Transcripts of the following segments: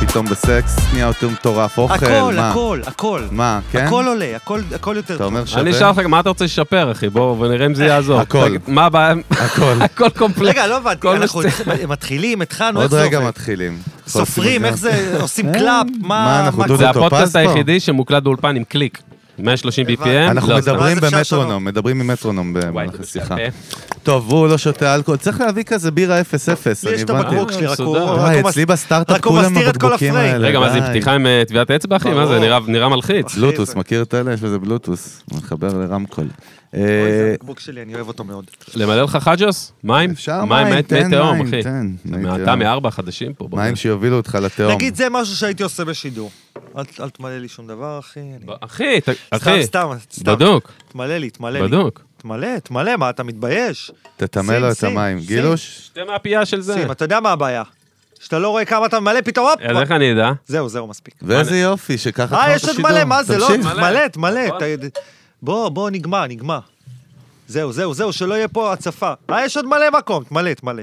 פתאום בסקס נהיה יותר מטורף, אוכל, הכל, מה? הכל, הכל. מה, כן? הכל עולה, הכל הכל יותר אתה טוב. אומר שווה? אני אשאל אותך, מה אתה רוצה לשפר, אחי? בוא, ונראה אם זה יעזור. הכל. מה הבעיה? הכל. הכל קומפלט. רגע, לא הבנתי, אנחנו מתחילים, התחלנו, איך עוד זה רגע עובד? מתחילים. סופרים, איך זה, עושים קלאפ, מה, מה... אנחנו מה- דודו זה טופז הפודקאסט פה. היחידי שמוקלט באולפן עם קליק. 130 BPM. אנחנו לא. מדברים במטרונום. מדברים עם מטרונום במהלך השיחה. יפה. טוב, הוא לא שותה אלכוהול, צריך להביא כזה בירה 0-0, לי יש אני את. הבקבוק שלי, רק הוא... אצלי בסטארט-אפ כולם הבקבוקים. האלה. רגע, מה זה. פתיחה עם אה, טביעת אצבע, אחי? מה זה? נראה- מלחיץ. בלוטוס, מכיר את אלה? יש בזה בלוטוס, מחבר לרמקול. אוי, זה אה, הבקבוק שלי, אני אוהב אותו מאוד. למלא לך חג'וס? מים? אפשר מים, מים, מי תן תהום, מים, אחי. תהום. מארבע חדשים פה. מים. שיובילו אותך לתהום. נגיד, זה משהו שהייתי עושה בשידור. אל תמלא לי שום דבר, אחי. אחי, אחי, סתם, סתם. בדוק, תמלא לי, תמלא לי. בדוק. תמלא, תמלא, מה, אתה מתבייש? תטמא לו את המים. גילוש? שתי מהפייה של זה. שים, אתה יודע מה הבעיה? שאתה לא רואה כמה אתה ממלא, פתאום הופ! אז איך אני אדע? זהו, זהו, מספיק. ואיזה יופי, שככה אה, יש עוד. מלא, מה זה, לא? תמשיך. מלא, תמלא. בוא, בוא, נגמר, נגמר. זהו, זהו, זהו, שלא יהיה פה הצפה. אה, יש עוד מלא מקום, תמלא, תמלא.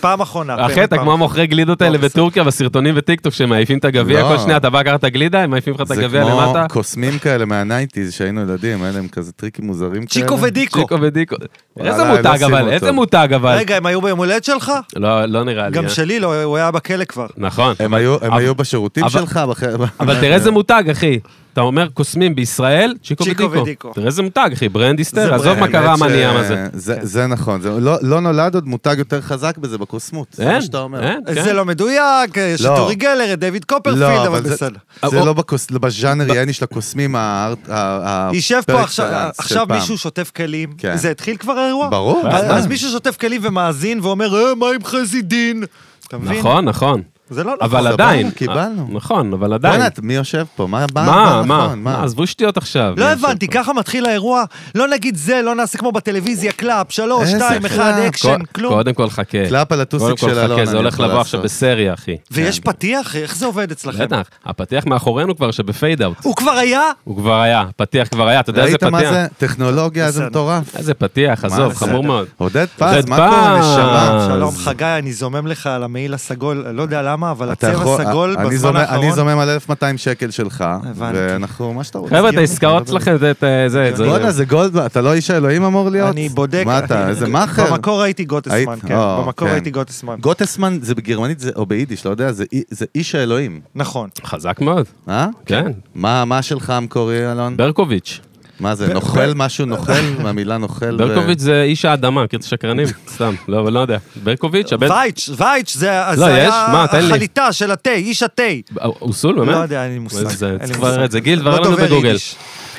פעם אחרונה. אחי, אתה כמו המוכרי גלידות האלה. בטורקיה בסרטונים וטיקטוק שמעיפים את הגביע לא. כל שנייה, אתה בא לקחת את הגלידה, הם מעיפים לך את זה הגביע כמו למטה. קוסמים כאלה מה nineties שהיינו ילדים, היה להם כזה טריקים מוזרים כאלה. צ'יקו ודיקו. צ'יקו ודיקו. איזה לא מותג אבל. איזה מותג אבל. רגע, הם היו ביום הולדת שלך? לא, לא נראה לי. גם אה. שלי לא, הוא היה בכלא כבר. נכון. הם היו- בשירותים אבל- שלך? אבל תראה איזה מותג, אחי. אתה אומר קוסמים בישראל, צ'יקו צ'יקו ודיקו. ודיקו. תראה איזה מותג, אחי, brand זה היסטר, עזוב מה קרה המניאם הזה. זה- כן. זה נכון, זה לא- לא נולד עוד מותג יותר חזק בזה בקוסמות. זה מה שאתה אומר. אין, כן. זה לא מדויק, יש את לא. אורי גלר, את דיוויד קופרפילד, לא, אבל זה- בסדר. זה או- לא בקוס- בז'אנר יעני של הקוסמים, יישב פה עכשיו. מישהו שוטף כלים, כן. זה התחיל כבר האירוע? ברור. אז- מישהו שוטף כלים ומאזין ואומר, אה, מה עם חזי דין? אתה מבין? נכון, נכון. זה לא נכון. אבל סבבה, עדיין. קיבלנו. נכון, אבל עדיין. בוא'נה, מי יושב פה? מה מה- מה, מה, נכון, מה, עזבו שטויות עכשיו. לא הבנתי? ככה מתחיל האירוע? לא נגיד זה, לא נעשה כמו בטלוויזיה, קלאפ, שלוש, שתיים, אחד? אקשן, כלום. קודם כל חכה. קלאפ על הטוסיק קודם כל של אלון. חכה, זה הולך לבוא עכשיו. בסריה, אחי. ויש כן. פתיח? איך זה עובד אצלכם? בטח, הפתיח מאחורינו כבר שב fade out. הוא כבר היה? הוא כבר היה, פתיח כבר היה, אתה יודע איזה ראית מה פתיח? זה? טכנולוגיה זה. מטורף. איזה פתיח, עזוב, זה? חמור מאוד. עודד פז, עודד מה קורה, פז. נשמה? אז- שלום חגי, אני זומם לך על המעיל הסגול, לא יודע למה, אבל אתה הצבע סגול אני בזמן זומם- אני האחרון. זומם על 1200 שקל שלך. ואנחנו, מה שאתה רוצה. חבר'ה, את העסקאות. שלכם, זה, זה, בואנה, זה גולד, אתה לא איש האלוהים אמור להיות? אני בודק. מה אתה, איזה מאכר? במקור הייתי גוטסמן, כן. במקור כן. הייתי גוטסמן. גוטסמן זה בגרמנית זה- או ביידיש, לא יודע, זה אי- זה איש האלוהים, נכון. חזק מאוד, אה? כן. מה מה שלך המקורי, אלון? ברקוביץ'. מה זה, נוכל משהו נוכל? מהמילה נוכל? ברקוביץ' זה איש האדמה, מכיר את השקרנים? סתם, לא, אבל לא יודע. ברקוביץ', הבן... וייץ', וייץ', זה לא, זה יש? היה. החליטה של התה, איש התה. הוא סול, באמת? לא יודע, אין לי מושג. זה- צריך. לברר את זה. גיל, לא תברר לנו בגוגל.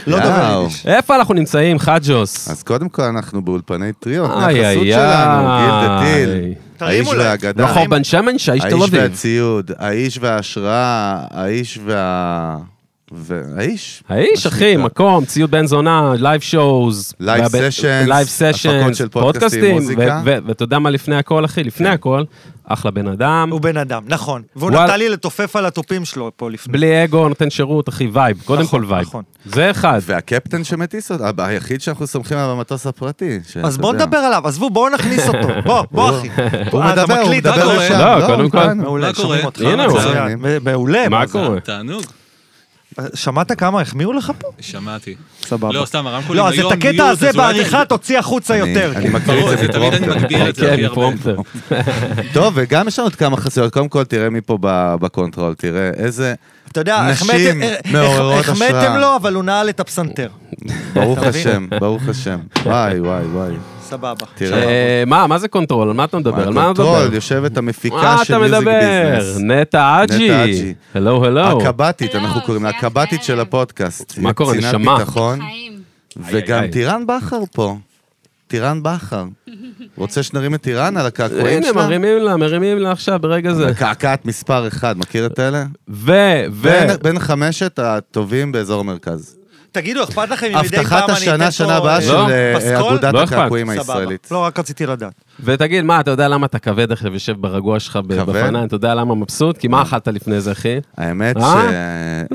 לא דובר. יידיש. איפה אנחנו נמצאים, חג'וס? אז קודם כל אנחנו באולפני טריו, החסות שלנו, גיל דה איי. טיל, תרימו האיש. והאגדה, רחוב בן שמן, שהאיש תל האיש אביב. והציוד, האיש וההשראה, האיש וה... והאיש. האיש, אחי, שנקרא. מקום, ציוד בן זונה, live shows. live sessions, live הפקות sessions, של פודקאסטים, מוזיקה. ואתה יודע מה לפני הכל, אחי? לפני הכל, אחלה בן אדם, הוא בן אדם, נכון. והוא וואל- נתן לי לתופף על התופים שלו פה לפני. בלי אגו, נותן שירות, אחי, vibe. קודם נכון, כל vibe. נכון. זה אחד. והקפטן שמטיס אותו, היחיד שאנחנו סומכים עליו במטוס הפרטי. אז בואו יודע. נדבר עליו, עזבו, בואו נכניס אותו. בוא, בוא אחי. הוא אה, מדבר, הוא מדבר? לשם. לא, קודם כל. כאן. מעולה? שומעים אותך. הנה הוא. מעולה. מה? קורה? תענוג, שמעת כמה החמיאו לך פה? שמעתי. סבבה. לא, סתם, הרמקולים לא, אז את הקטע הזה בעריכה תוציא החוצה יותר. אני כן. ברור, את זה זה כן, הכי הרבה. פרומפטר. טוב, וגם יש לנו עוד כמה חסויות. קודם כל, תראה מי פה ב- ב control, תראה איזה... אתה יודע, נשים החמאתם- אה, מעוררות החמאתם השראה. לו, אבל הוא נעל את הפסנתר. ברוך? השם, ברוך השם. וואי, וואי, וואי. סבבה. תראה. אה, מה, מה זה control? על מה אתה מדבר? על מה אתה מדבר? יושבת המפיקה מה של אתה music מדבר? business. נטע אג'י. נטע אג'י. הלו, הלו. הקב"טית, אנחנו קוראים לה, הקב"טית של הפודקאסט. מה קורה, קצינת נשמה? ביטחון, חיים. וגם. טירן בכר פה. טירן בכר. רוצה שנרים את טירן על הקעקועים הנה, שלה? מרימים לה, מרימים לה עכשיו ברגע זה. קעקעת מספר אחד, מכיר את אלה? ו... ו... בין- בין חמשת הטובים באזור המרכז. תגידו, אכפת לכם אם מדי פעם הבטחת אני אתן השנה, פה... שנה הבאה אה, של לא. אה, פסקול? אגודת לא אכפת. הקעקועים סבבה. הישראלית. לא, רק רציתי לדעת. ותגיד, מה, אתה יודע למה אתה כבד עכשיו יושב ברגוע שלך ב- כבד? אתה יודע למה מבסוט? כי מה אכלת לפני זה, אחי? האמת אה?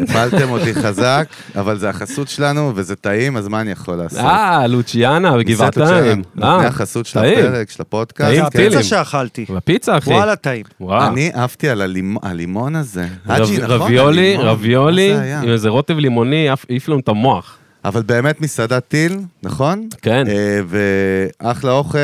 שהפלתם אותי חזק, אבל זה החסות שלנו, וזה טעים, אז מה אני יכול לעשות? אה, לוציאנה בגבעתיים. נותני אה, החסות של טעים. הפרק, של הפודקאסט. טעים, זה כן. טילים. הפיצה שאכלתי. בפיצה, אחי. וואלה, טעים. וואו. אני עפתי על הלימ- הלימון הזה. רב- נכון? רביולי, הלימון. רביולי, זה היה? עם איזה רוטב לימוני, העיף לנו את המוח. אבל באמת מסעדת טיל, נכון? כן. אה, ואחלה אוכל,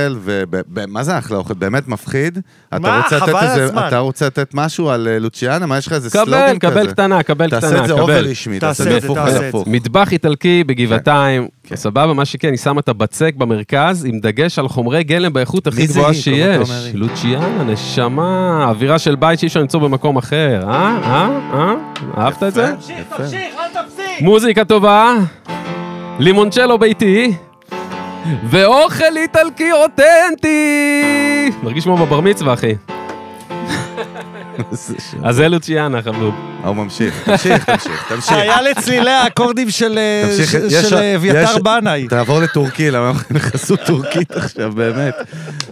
ומה זה אחלה אוכל? באמת מפחיד. אתה מה? חבל על איזה- הזמן. אתה רוצה לתת משהו על אה, לוציאנה? מה יש לך איזה סלוגן קבל, כזה? קבל קטנה, קבל תעשה קטנה, את זה over קבל. רשמי, תעשה תעשה את זה הפוך תעשה על את הפוך. מטבח איטלקי בגבעתיים, כן. סבבה, מה שכן, היא שמה את הבצק במרכז, עם דגש על חומרי גלם באיכות הכי גבוהה שיש. לוציאנה, נשמה, אווירה של בית שאי אפשר למצוא במקום אחר, אה? אה? אה? אהבת את זה? תמשיך, תמשיך, אל תפסיק! מוזיקה טובה, לימונצ'לו ביתי, ואוכל איטלקי אותנטי! מרגיש כמו בבר מצווה, אחי. אז זה לוציאנה, חבוב. הוא ממשיך, תמשיך, תמשיך, תמשיך. היה לצלילי האקורדים של אה, אה, אביתר בנאי. תעבור לטורקי, למה אנחנו נכנסות טורקית עכשיו, באמת.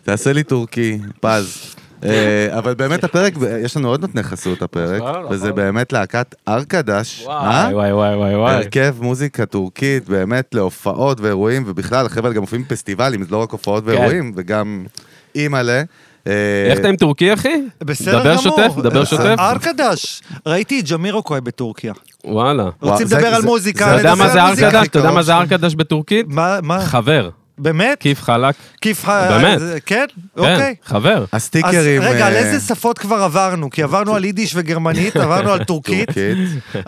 תעשה לי טורקי, פז. אה, אבל באמת הפרק, יש לנו עוד נותני חסות הפרק, נכון, וזה נכון. באמת להקת ארקדש. אה? וואי, וואי, וואי, וואי. הרכב מוזיקה טורקית, באמת להופעות ואירועים, ובכלל, החבר'ה גם מופיעים בפסטיבלים, זה לא רק הופעות ואירועים, וגם אימא'לה. אה, איך אתה עם טורקי, אחי? בסדר דבר גמור. שוטף, דבר שוטף. ארקדש. ראיתי את ג'מירוקוי בטורקיה. וואלה. רוצים לדבר על מוזיקה, אתה יודע מה על זה מוזיקה. ארקדש? אתה יודע מה זה קרוב ארקדש בטורקית? מה? חבר. באמת? כיף חלק. כיף... באמת. זה- כן? כן, אוקיי. חבר. אז הסטיקרים... רגע, על אה, איזה שפות כבר עברנו? כי עברנו על יידיש וגרמנית, עברנו על טורקית.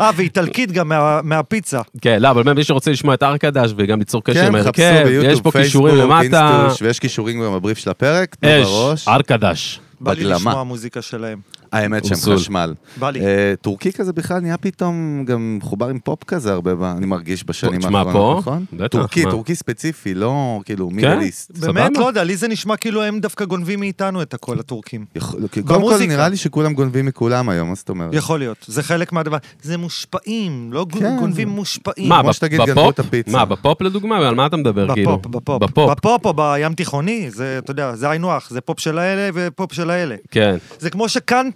אה, ואיטלקית גם מה- מהפיצה. כן, לא, אבל באמת מי שרוצה לשמוע את ארקדש וגם ליצור קשר עם כן, חפשו ההרכב, יש פה קישורים פייסבוק, למטה. ויש קישורים גם בבריף של הפרק, תנו אש, בראש. ארקדש. בא לי בגלמה. לשמוע מוזיקה שלהם. האמת שהם. חשמל. בא לי. אה, טורקי כזה בכלל נהיה פתאום גם מחובר עם פופ כזה הרבה, ב- אני מרגיש בשנים תשמע, האחרונות, פה? נכון? בטח, טורקי, מה? טורקי ספציפי, לא כאילו Middle East. באמת, סבבה. לא יודע, לי זה נשמע כאילו הם דווקא גונבים מאיתנו את הכל, הטורקים. יכול- כי קודם כל במוזיקה. נראה לי שכולם גונבים מכולם היום, מה זאת אומרת? יכול להיות, זה חלק מהדבר. זה מושפעים, לא גו- כן. גונבים מושפעים. מה, כמו שתגיד, גנבו בפופ? את הפיצה. מה, בפופ לדוגמה? על מה אתה מדבר, כאילו? בפופ, בפופ. בפופ, בפופ או בים תיכוני, זה, אתה יודע, זה היינו הך, זה פופ של האלה ופופ של האלה. כן, זה כמו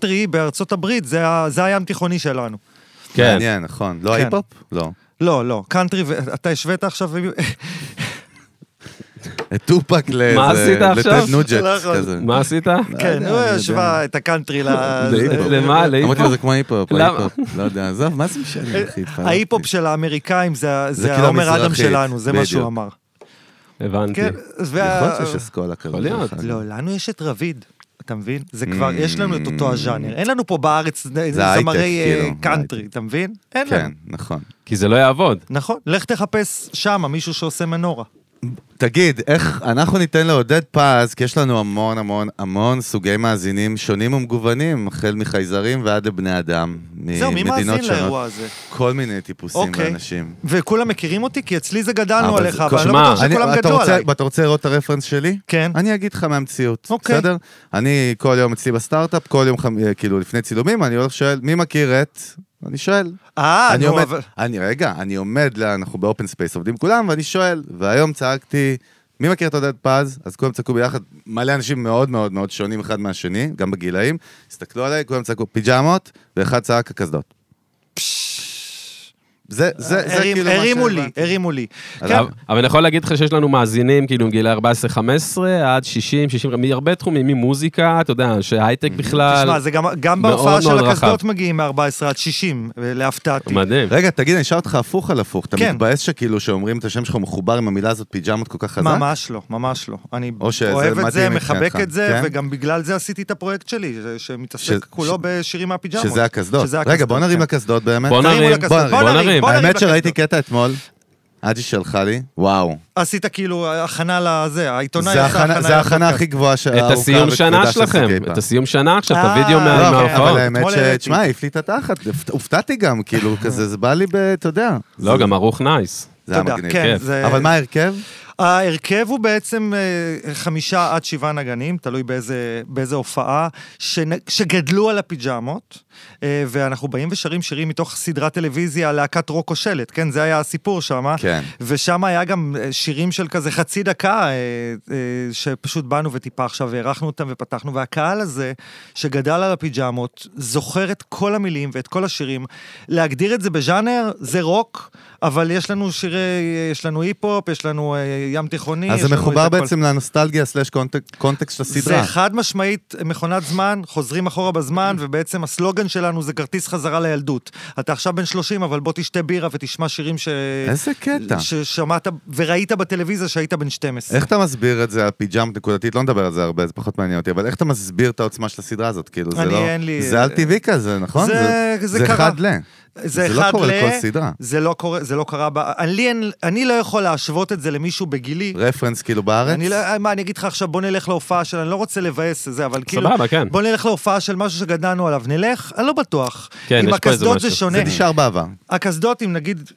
שקאנטרי בארצות הברית, זה זה הים תיכוני שלנו. כן. מעניין, נכון. לא כן. היפ-הופ? לא. לא, לא, קאנטרי, אתה השווית עכשיו, את טופאק לאיזה... מה עשית עכשיו? לטד נוג'נט לא. כזה. מה עשית? כן, יודע, הוא השווה את הקאנטרי ל... להיפ-הופ. למה? אמרתי להיפ-הופ? לו זה כמו היפ-הופ? היפ-הופ. לא יודע, עזוב, מה זה משנה, אחי? התפרקתי. ההיפ-הופ של האמריקאים זה העומר אדם שלנו, זה מה שהוא. אמר. הבנתי. כן, יכול להיות שיש אסכולה כזאת. לא, לנו יש את רביד, אתה מבין? זה כבר, Mm. יש לנו את אותו הז'אנר. אין לנו פה בארץ זמרי אה, כאילו, קאנטרי. אתה מבין? אין לנו. כן, נכון. כי זה לא יעבוד. נכון, לך תחפש שמה מישהו שעושה מנורה. תגיד, איך אנחנו ניתן לעודד פז, כי יש לנו המון המון המון סוגי מאזינים שונים ומגוונים, החל מחייזרים ועד לבני אדם. זהו, מי מאזין. לאירוע הזה? כל מיני טיפוסים אוקיי. ואנשים. וכולם מכירים אותי? כי אצלי זה גדלנו אבל עליך, אבל אני לא בטוח שכולם גדלו רוצה- עליי. אתה רוצה לראות את ה reference שלי? כן. אני אגיד לך מהמציאות, אוקיי. בסדר? אני כל יום אצלי בסטארט-אפ, כל יום, אה, כאילו לפני צילומים, אני הולך שואל, מי מכיר את... אני שואל. אה, נו, עומד, אבל... אני, רגע, אני עומד, לה- אנחנו ב open space עובדים כולם, ואני שואל, והיום צעקתי, מי מכיר את עודד פז? אז כולם צעקו ביחד, מלא אנשים מאוד מאוד מאוד שונים אחד מהשני, גם בגילאים, הסתכלו עליי, כולם צעקו פיג'מות, ואחד צעק הקסדות. זה, זה, זה הרים- כאילו מה הרימו לי. הרימו לי. כן, אבל- אני יכול להגיד לך שיש לנו מאזינים, כאילו, מגיל 14-15 עד 60, 60, מהרבה תחומים, ממוזיקה, אתה יודע, שהייטק בכלל. תשמע, זה גם- גם בהופעה של הקסדות. מגיעים מ-14 עד 60, להפתעתי. מדהים. רגע, תגיד, אני אשאל אותך הפוך על הפוך. אתה כן. מתבאס שכאילו שאומרים את השם שלך מחובר עם המילה הזאת פיג'מות כל כך חזק? ממש לא, ממש לא. אני אוהב את זה, מחבק את זה, כן? וגם בגלל זה עשיתי את הפרויקט שלי, ש- שמתעסק ש- כולו ש- בשירים מהפיג'מות. שזה הקסדות. רגע, בוא נרים כן. לקסדות באמת. בוא תרימו נרים, נרים האמת שראיתי. קטע אתמול, אג'י שלחה לי, וואו. עשית כאילו הכנה לזה, העיתונאי זה עשה הכנה- זה ההכנה. הכי גבוהה, ש- את הסיום שנה שלכם, את. הסיום שנה עכשיו, את אה, הוידאו מה- אבל- לא, אבל מההופעות. האמת אתמול ש... תשמע, העיף לי את התחת, הופ- הופתעתי גם, כאילו, כזה, זה בא לי ב... אתה יודע. לא, גם ערוך nice. זה היה מגניב. כן, אבל מה ההרכב? ההרכב הוא בעצם אה, חמישה עד שבעה נגנים, תלוי באיזה, באיזה הופעה, שנ, שגדלו על הפיג'מות, אה, ואנחנו באים ושרים שירים מתוך סדרת טלוויזיה, להקת רוק כושלת, כן? זה היה הסיפור שם. כן. ושם היה גם אה, שירים של כזה חצי דקה, שפשוט באנו וטיפה עכשיו והערכנו אותם ופתחנו, והקהל הזה, שגדל על הפיג'מות, זוכר את כל המילים ואת כל השירים. להגדיר את זה בז'אנר, זה רוק, אבל יש לנו שירי, יש לנו היפ-הופ, יש לנו אה, ים תיכוני. אז זה מחובר. בעצם לנוסטלגיה slash contex- context של הסדרה. זה חד משמעית מכונת זמן, חוזרים אחורה בזמן, ובעצם הסלוגן שלנו זה כרטיס חזרה לילדות. אתה עכשיו בן 30, אבל בוא תשתה בירה ותשמע שירים ש... איזה קטע. ששמעת וראית בטלוויזיה שהיית בן 12. איך אתה מסביר את זה, הפיג'אמט נקודתית? לא נדבר על זה הרבה, זה פחות מעניין אותי, אבל איך אתה מסביר את העוצמה של הסדרה הזאת? כאילו, זה אני, לא... אין לי- זה על טבעי כזה, נכון? זה- זה זה קרה. אחד ל... זה לא אחד קורה ל- לכל סדרה. זה לא קורה, זה לא קרה, ב... אני, אין- אני לא יכול להשוות את זה למישהו בגילי. רפרנס כאילו בארץ? אני לא, מה, אני אגיד לך עכשיו, בוא נלך להופעה של, אני לא רוצה לבאס את זה, אבל כאילו, סבבה, כן. בוא נלך להופעה של משהו שגדלנו עליו, נלך? אני לא בטוח. כן, יש פה איזה הקסדות זה משהו. שונה. זה נשאר בעבר. הקסדות, אם נגיד,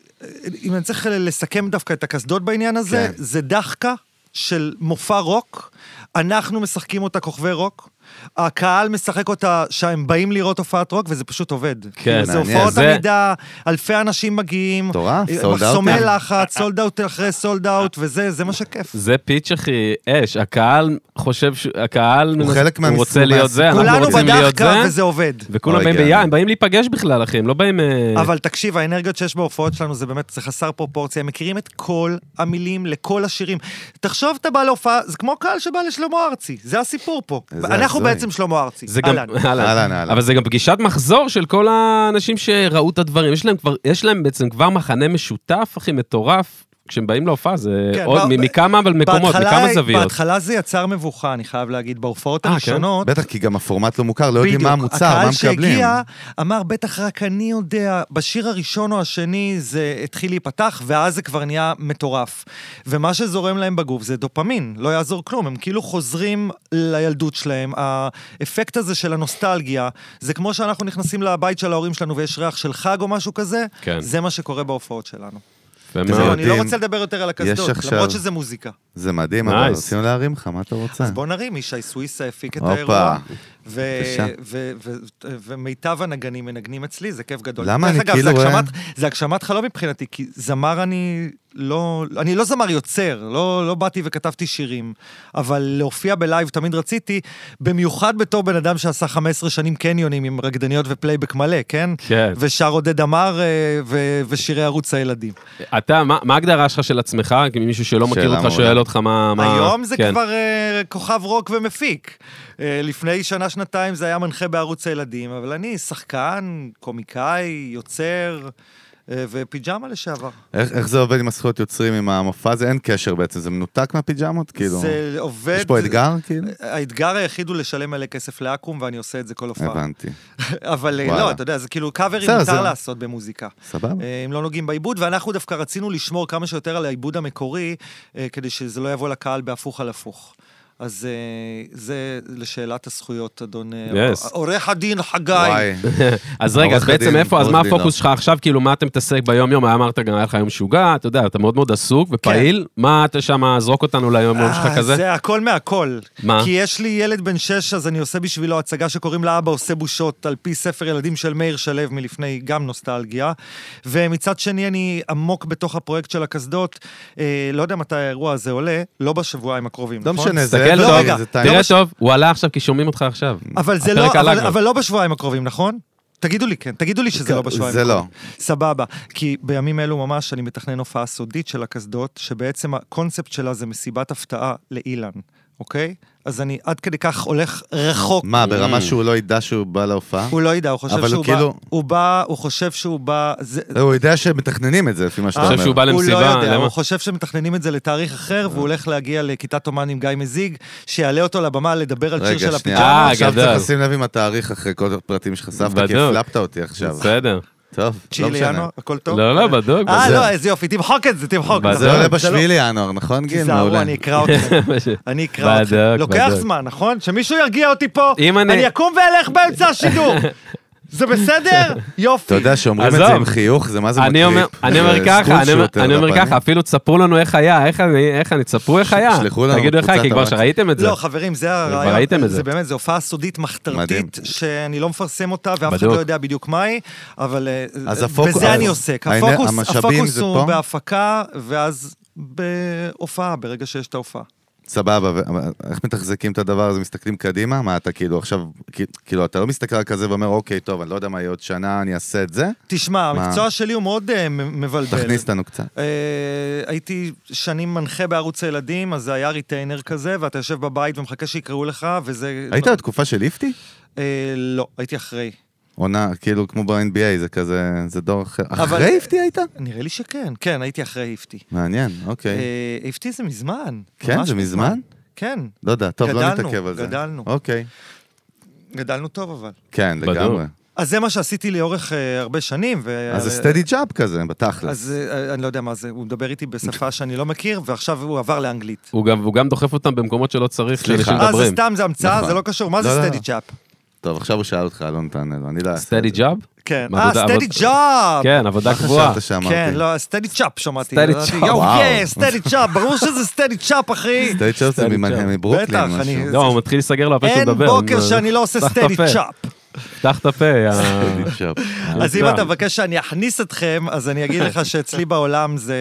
אם אני צריך לסכם דווקא את הקסדות בעניין הזה, כן. זה דחקה של מופע רוק, אנחנו משחקים אותה כוכבי רוק. הקהל משחק אותה שהם באים לראות הופעת רוק, וזה פשוט עובד. כאילו, זה. הופעות זה- עמידה, אלפי אנשים מגיעים, מטורף, אה, sold out. מחסומי לחץ, sold out אחרי sold out, וזה זה מה שכיף. זה פיץ' הכי אש, הקהל חושב, ש- הקהל מנס- חלק הוא רוצה להיות זה, אנחנו כולנו רוצים להיות בדחקה זה, וזה עובד. וכולם אוי, באים כן. ביחד, הם באים להיפגש בכלל, אחי, הם לא באים... אה, אבל תקשיב, האנרגיות שיש בהופעות שלנו זה באמת, זה חסר פרופורציה, הם מכירים את כל המילים לכל השירים. תחשוב, אתה בא להופעה, זה כמו קהל שבא לשלמה ארצי, זה הסיפור פה. אנחנו. בעצם שלמה ארצי. זה גם, אהלן. אהלן, אהלן. אבל זה גם פגישת מחזור של כל האנשים שראו את הדברים, יש להם כבר, יש להם בעצם כבר מחנה משותף, אחי, מטורף, כשהם באים להופעה, זה כן, עוד, ב- מ- מכמה אבל מקומות, בהתחלה- מכמה זוויות. בהתחלה זה יצר מבוכה, אני חייב להגיד, בהופעות אה, כן? הראשונות. בטח, כי גם הפורמט לא מוכר, לא יודעים מה המוצר, מה הקהל מקבלים. שהגיע אמר, בטח רק אני יודע, בשיר הראשון או השני זה התחיל להיפתח, ואז זה כבר נהיה מטורף. ומה שזורם להם בגוף זה דופמין, לא יעזור כלום, הם כאילו חוזרים לילדות שלהם. האפקט הזה של הנוסטלגיה, זה כמו שאנחנו נכנסים לבית של ההורים שלנו ויש ריח של חג או משהו כזה, כן. זה מה שקורה בהופעות שלנו. זהו, מאוד. אני לא. רוצה לדבר יותר על הקסדות, עכשיו- למרות שזה מוזיקה. זה מדהים, אבל Nice. רצינו להרים לך, מה אתה רוצה? אז בוא נרים, ישי סוויסה הפיק את. האירוע. ו- בבקשה. ו- ו- ומיטב הנגנים מנגנים אצלי, זה כיף גדול. למה דרך אני אגב, כאילו זה רואה- הגשמת- זה הגשמת חלום מבחינתי, כי זמר אני לא... אני לא זמר יוצר, לא, לא באתי וכתבתי שירים, אבל להופיע בלייב תמיד רציתי, במיוחד בתור בן אדם שעשה 15 שנים קניונים עם רקדניות ופלייבק מלא, כן? כן. ושר עודד אמר אה, ו- ושירי ערוץ הילדים. אתה, מה מה ההגדרה שלך של עצמך? כי מישהו שלא מכיר אותך. שואל אותך מה... מה- היום זה כן. כבר אה, כוכב רוק ומפיק. אה, לפני שנה-שנתיים זה היה מנחה בערוץ הילדים, אבל אני שחקן, קומיקאי, יוצר אה, ופיג'מה לשעבר. איך איך זה עובד עם הזכויות יוצרים, עם המופע הזה? אין קשר בעצם, זה מנותק מהפיג'מות? כאילו, זה עובד... יש פה אתגר? כאילו? האתגר היחיד הוא לשלם מלא כסף לאקו"ם, ואני עושה את זה כל הופעה. הבנתי. אבל אה, וואלה. לא, אתה יודע, זה כאילו קאברים מותר זה- לעשות במוזיקה. סבבה. אה, אם לא נוגעים בעיבוד, ואנחנו דווקא רצינו לשמור כמה שיותר על העיבוד המקורי, כדי שזה לא יבוא לקהל בהפוך על הפוך. אז אה, זה לשאלת הזכויות, אדון אה, Yes. עורך הדין חגי. אז רגע, אז בעצם איפה, אז מה הפוקוס לא. שלך עכשיו? כאילו, מה אתה מתעסק ביום-יום? אמרת גם, היה לך יום משוגע, אתה יודע, אתה מאוד מאוד עסוק ופעיל. מה אתה שם, זרוק אותנו ליום-יום שלך אה, כזה? זה הכל מהכל. מה? כי יש לי ילד בן שש, אז אני עושה בשבילו הצגה שקוראים לה אבא עושה בושות, על פי ספר ילדים של מאיר שלו מלפני גם נוסטלגיה. ומצד שני, אני עמוק בתוך הפרויקט של הקסדות. לא יודע מתי האירוע הזה עולה, לא בשבועיים הקרובים, לא נכון? תסתכל לא, טוב, לא תראה. טוב, הוא עלה עכשיו כי שומעים אותך עכשיו. אבל זה לא, אבל, לא בשבועיים הקרובים, נכון? תגידו לי כן, תגידו לי שזה לא בשבועיים זה לא. סבבה, כי בימים אלו ממש אני מתכנן הופעה סודית של הקסדות, שבעצם הקונספט שלה זה מסיבת הפתעה לאילן, אוקיי? אז אני עד כדי כך הולך רחוק. מה, ברמה שהוא לא ידע שהוא בא להופעה? הוא לא ידע, הוא חושב שהוא הוא בא, כאילו- הוא בא, הוא חושב שהוא בא, זה, הוא יודע שמתכננים את זה, לפי מה שאתה אני אומר. חושב שהוא בא הוא לא למסיבה, יודע, למה? הוא חושב שמתכננים את זה לתאריך אחר, והוא הולך להגיע לכיתת אומן עם גיא מזיג, שיעלה אותו לבמה לדבר על שיר רגע, של שנייה. הפיג'מה. אה, עכשיו. צריך לשים לב עם התאריך אחרי כל הפרטים שחשפת, כי. הפלפת אותי עכשיו. בסדר. טוב, לא משנה. לינואר, הכל טוב? לא, לא, בדוק. אה, בדוק. לא, איזה יופי, תמחוק את זה, תמחוק. בדוק. זה לא- עולה לא- בשביעי לינואר, נכון גיל? תיזהרו, מעולה. אני אקרא אתכם. אני אקרא אתכם. בדוק, לוקח בדוק. זמן, נכון? שמישהו ירגיע אותי פה, אם אני- אני אקום ואלך באמצע השידור. זה בסדר? יופי. אתה יודע שאומרים את זה. עם חיוך, זה מה זה. אומר, אני אומר ככה, אני אומר-. ככה, אפילו תספרו לנו איך היה, איך אני, איך אני, תספרו איך היה. שלחו לנו תגידו איך היה, כי כבר. שראיתם את זה. לא, חברים, זה הרעיון. ראיתם את זה. זה באמת, זו הופעה סודית. מחתרתית, שאני לא מפרסם אותה, ואף אחד. לא יודע בדיוק מהי, אבל אה, בזה אז אני עוסק. הפוקוס הוא? בהפקה, ואז בהופעה, ברגע שיש את ההופעה. סבבה, איך מתחזקים את הדבר הזה? מסתכלים קדימה? מה אתה כאילו עכשיו, כאילו אתה לא מסתכל על כזה ואומר, אוקיי, טוב, אני לא יודע מה יהיה עוד שנה, אני אעשה את זה? תשמע? המקצוע שלי הוא מאוד אה, מבלבל. תכניס אותנו קצת. אה, הייתי שנים מנחה בערוץ הילדים, אז זה היה retainer כזה, ואתה יושב בבית ומחכה שיקראו לך, וזה... היית בתקופה של ליפטי? אה, לא, הייתי אחרי. עונה, כאילו כמו ב-NBA, זה כזה, זה דור אחר. אבל- אחרי ליפטי היית? נראה לי שכן, כן, הייתי אחרי ליפטי. מעניין, אוקיי. אה, איפטי זה מזמן. כן, זה מזמן? כן, לא יודע, טוב, לא גדלנו, נתעכב על זה. גדלנו. אוקיי. גדלנו טוב אבל. כן, בדוק. לגמרי. אז זה מה שעשיתי לאורך אה, הרבה שנים. ו... אז זה סטדי ג'אב כזה, בתכלס. אז אה, אני לא יודע מה זה, הוא מדבר איתי בשפה שאני לא מכיר, ועכשיו הוא עבר לאנגלית. הוא גם, הוא גם דוחף אותם במקומות שלא צריך, סליחה. אה, זה. סתם, זה המצאה, נכון. זה לא קשור. מה זה לא, לא, סטדי לא. צ'אפ? טוב, עכשיו הוא שאל אותך, אלון תענה לו, אני לא סטדי. ג'אב? כן. מה, אה, סטדי ג'אב! כן, עבודה מה קבועה. חשבת שאמרתי? כן, לא, סטדי צ'אפ שמעתי. סטדי צ'אפ, יואו, וואו. כן, סטדי צ'אפ, ברור שזה סטדי צ'אפ, אחי. סטדי ג'אב זה. מברוקלין, בטח, משהו. אני- לא, הוא מתחיל להיסגר לו הפה שהוא אין מדבר. בוקר הוא- שאני לא עושה סטדי. צ'אפ. פתח את הפה. יא-. אז אם. אתה מבקש שאני אכניס אתכם, אז אני אגיד לך שאצלי בעולם זה...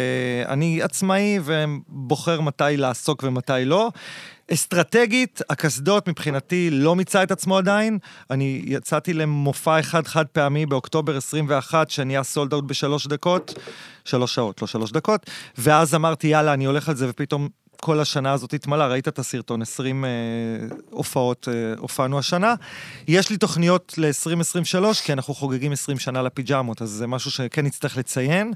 אני עצמאי ובוחר מתי לעסוק ומתי לא. אסטרטגית, הקסדות מבחינתי לא מיצה את עצמו עדיין. אני יצאתי למופע אחד חד פעמי באוקטובר 21, שנהיה סולד אאוט בשלוש דקות, שלוש שעות, לא שלוש דקות, ואז אמרתי, יאללה, אני הולך על זה, ופתאום כל השנה הזאת התמלאה, ראית את הסרטון, 20 אה, הופעות אה, הופענו השנה. יש לי תוכניות ל-2023, כי אנחנו חוגגים 20 שנה לפיג'מות, אז זה משהו שכן נצטרך לציין,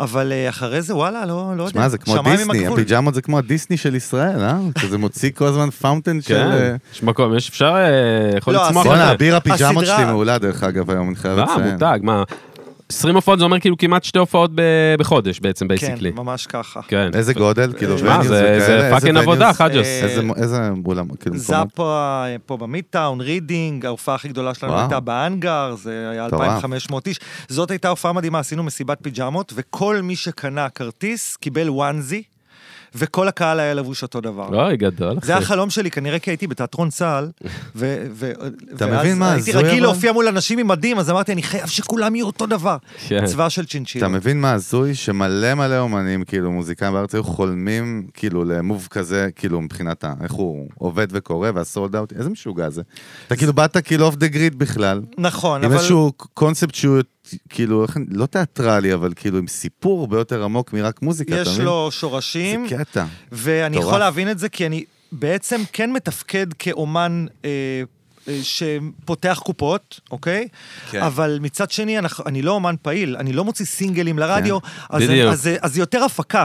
אבל אה, אחרי זה, וואלה, לא, לא יודע. שמע, זה כמו שמיים עם דיסני, הגבול. הפיג'מות זה כמו הדיסני של ישראל, אה? כזה מוציא כל הזמן פאונטן של... כן, אה, יש מקום, יש אפשר, אה, יכול לא, לצמוח. הסדרה- בואנה, לזה. הביר הפיג'מות הסדרה- שלי מעולה, דרך אגב, היום, אני חייב אה, לציין. מותג, מה? 20 הופעות זה אומר כאילו כמעט שתי הופעות ב- בחודש בעצם, כן, בייסיקלי. ממש ככה. כן. איזה גודל? כאילו, venues זה- פאקינג? עבודה, חג'וס. אה, איזה אולם, כאילו? זאפה פה במידטאון, רידינג, ההופעה הכי גדולה שלנו. הייתה באנגר, זה היה מטורף. 2,500 איש. זאת הייתה הופעה מדהימה, עשינו מסיבת פיג'מות, וכל מי שקנה כרטיס קיבל וואנזי, וכל הקהל היה לבוש אותו דבר. אוי, גדול. זה. החלום שלי, כנראה כי הייתי בתיאטרון צה"ל, ו... ו- אתה ואז מבין מה הייתי רגיל אבל? להופיע מול אנשים עם מדים, אז אמרתי, אני חייב שכולם יהיו אותו דבר. כן. צבא של צ'ינצ'ילה. אתה מבין מה הזוי? שמלא מלא אומנים, כאילו, מוזיקאים בארץ היו חולמים, כאילו, ל move כזה, כאילו, מבחינת ה- איך הוא עובד וקורא, וה sold out, איזה משוגע זה. אתה כאילו באת כאילו off the grid בכלל, נכון, עם אבל... איזשהו קונספט שהוא, כאילו, אני- לא תיאטרלי, אבל כאילו, עם סיפור הרבה יותר עמוק מרק מוזיקה, אתה יש מבין? לו שורשים, זה קטע. ואני מטורף. יכול להבין את זה, כי אני בעצם כן מתפקד כאומן אה, אה, שפותח קופות, אוקיי? כן. אבל מצד שני, אנחנו, אני לא אומן פעיל, אני לא מוציא סינגלים לרדיו, אז, בדיוק. אז, אז, אז זה יותר הפקה.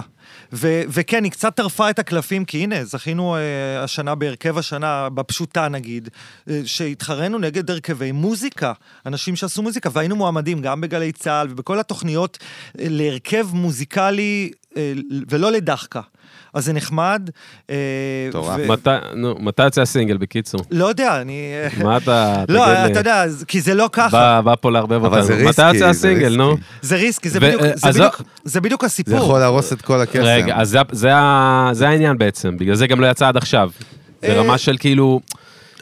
ו- וכן, היא קצת טרפה את הקלפים, כי הנה, זכינו אה, השנה בהרכב השנה, בפשוטה נגיד, אה, שהתחרנו נגד הרכבי מוזיקה, אנשים שעשו מוזיקה, והיינו מועמדים גם בגלי צה"ל ובכל התוכניות אה, להרכב מוזיקלי אה, ולא לדחקה. אז זה נחמד. אה, מטורף. ו- מתי, מתי יוצא הסינגל, בקיצור? לא יודע, אני... מה אתה, לא. אתה יודע, זה- כי זה לא ככה. בא פה לערבב אבל אותנו. זה מתי ריסקי, יוצא זה הסינגל, נו? זה ריסקי, זה בדיוק- אה, זה לא- זה בדיוק זה הסיפור. יכול להרוס את כל הקסם. רגע, אז זה- זה זה העניין בעצם, בגלל זה גם לא יצא עד עכשיו. אה, ברמה של כאילו,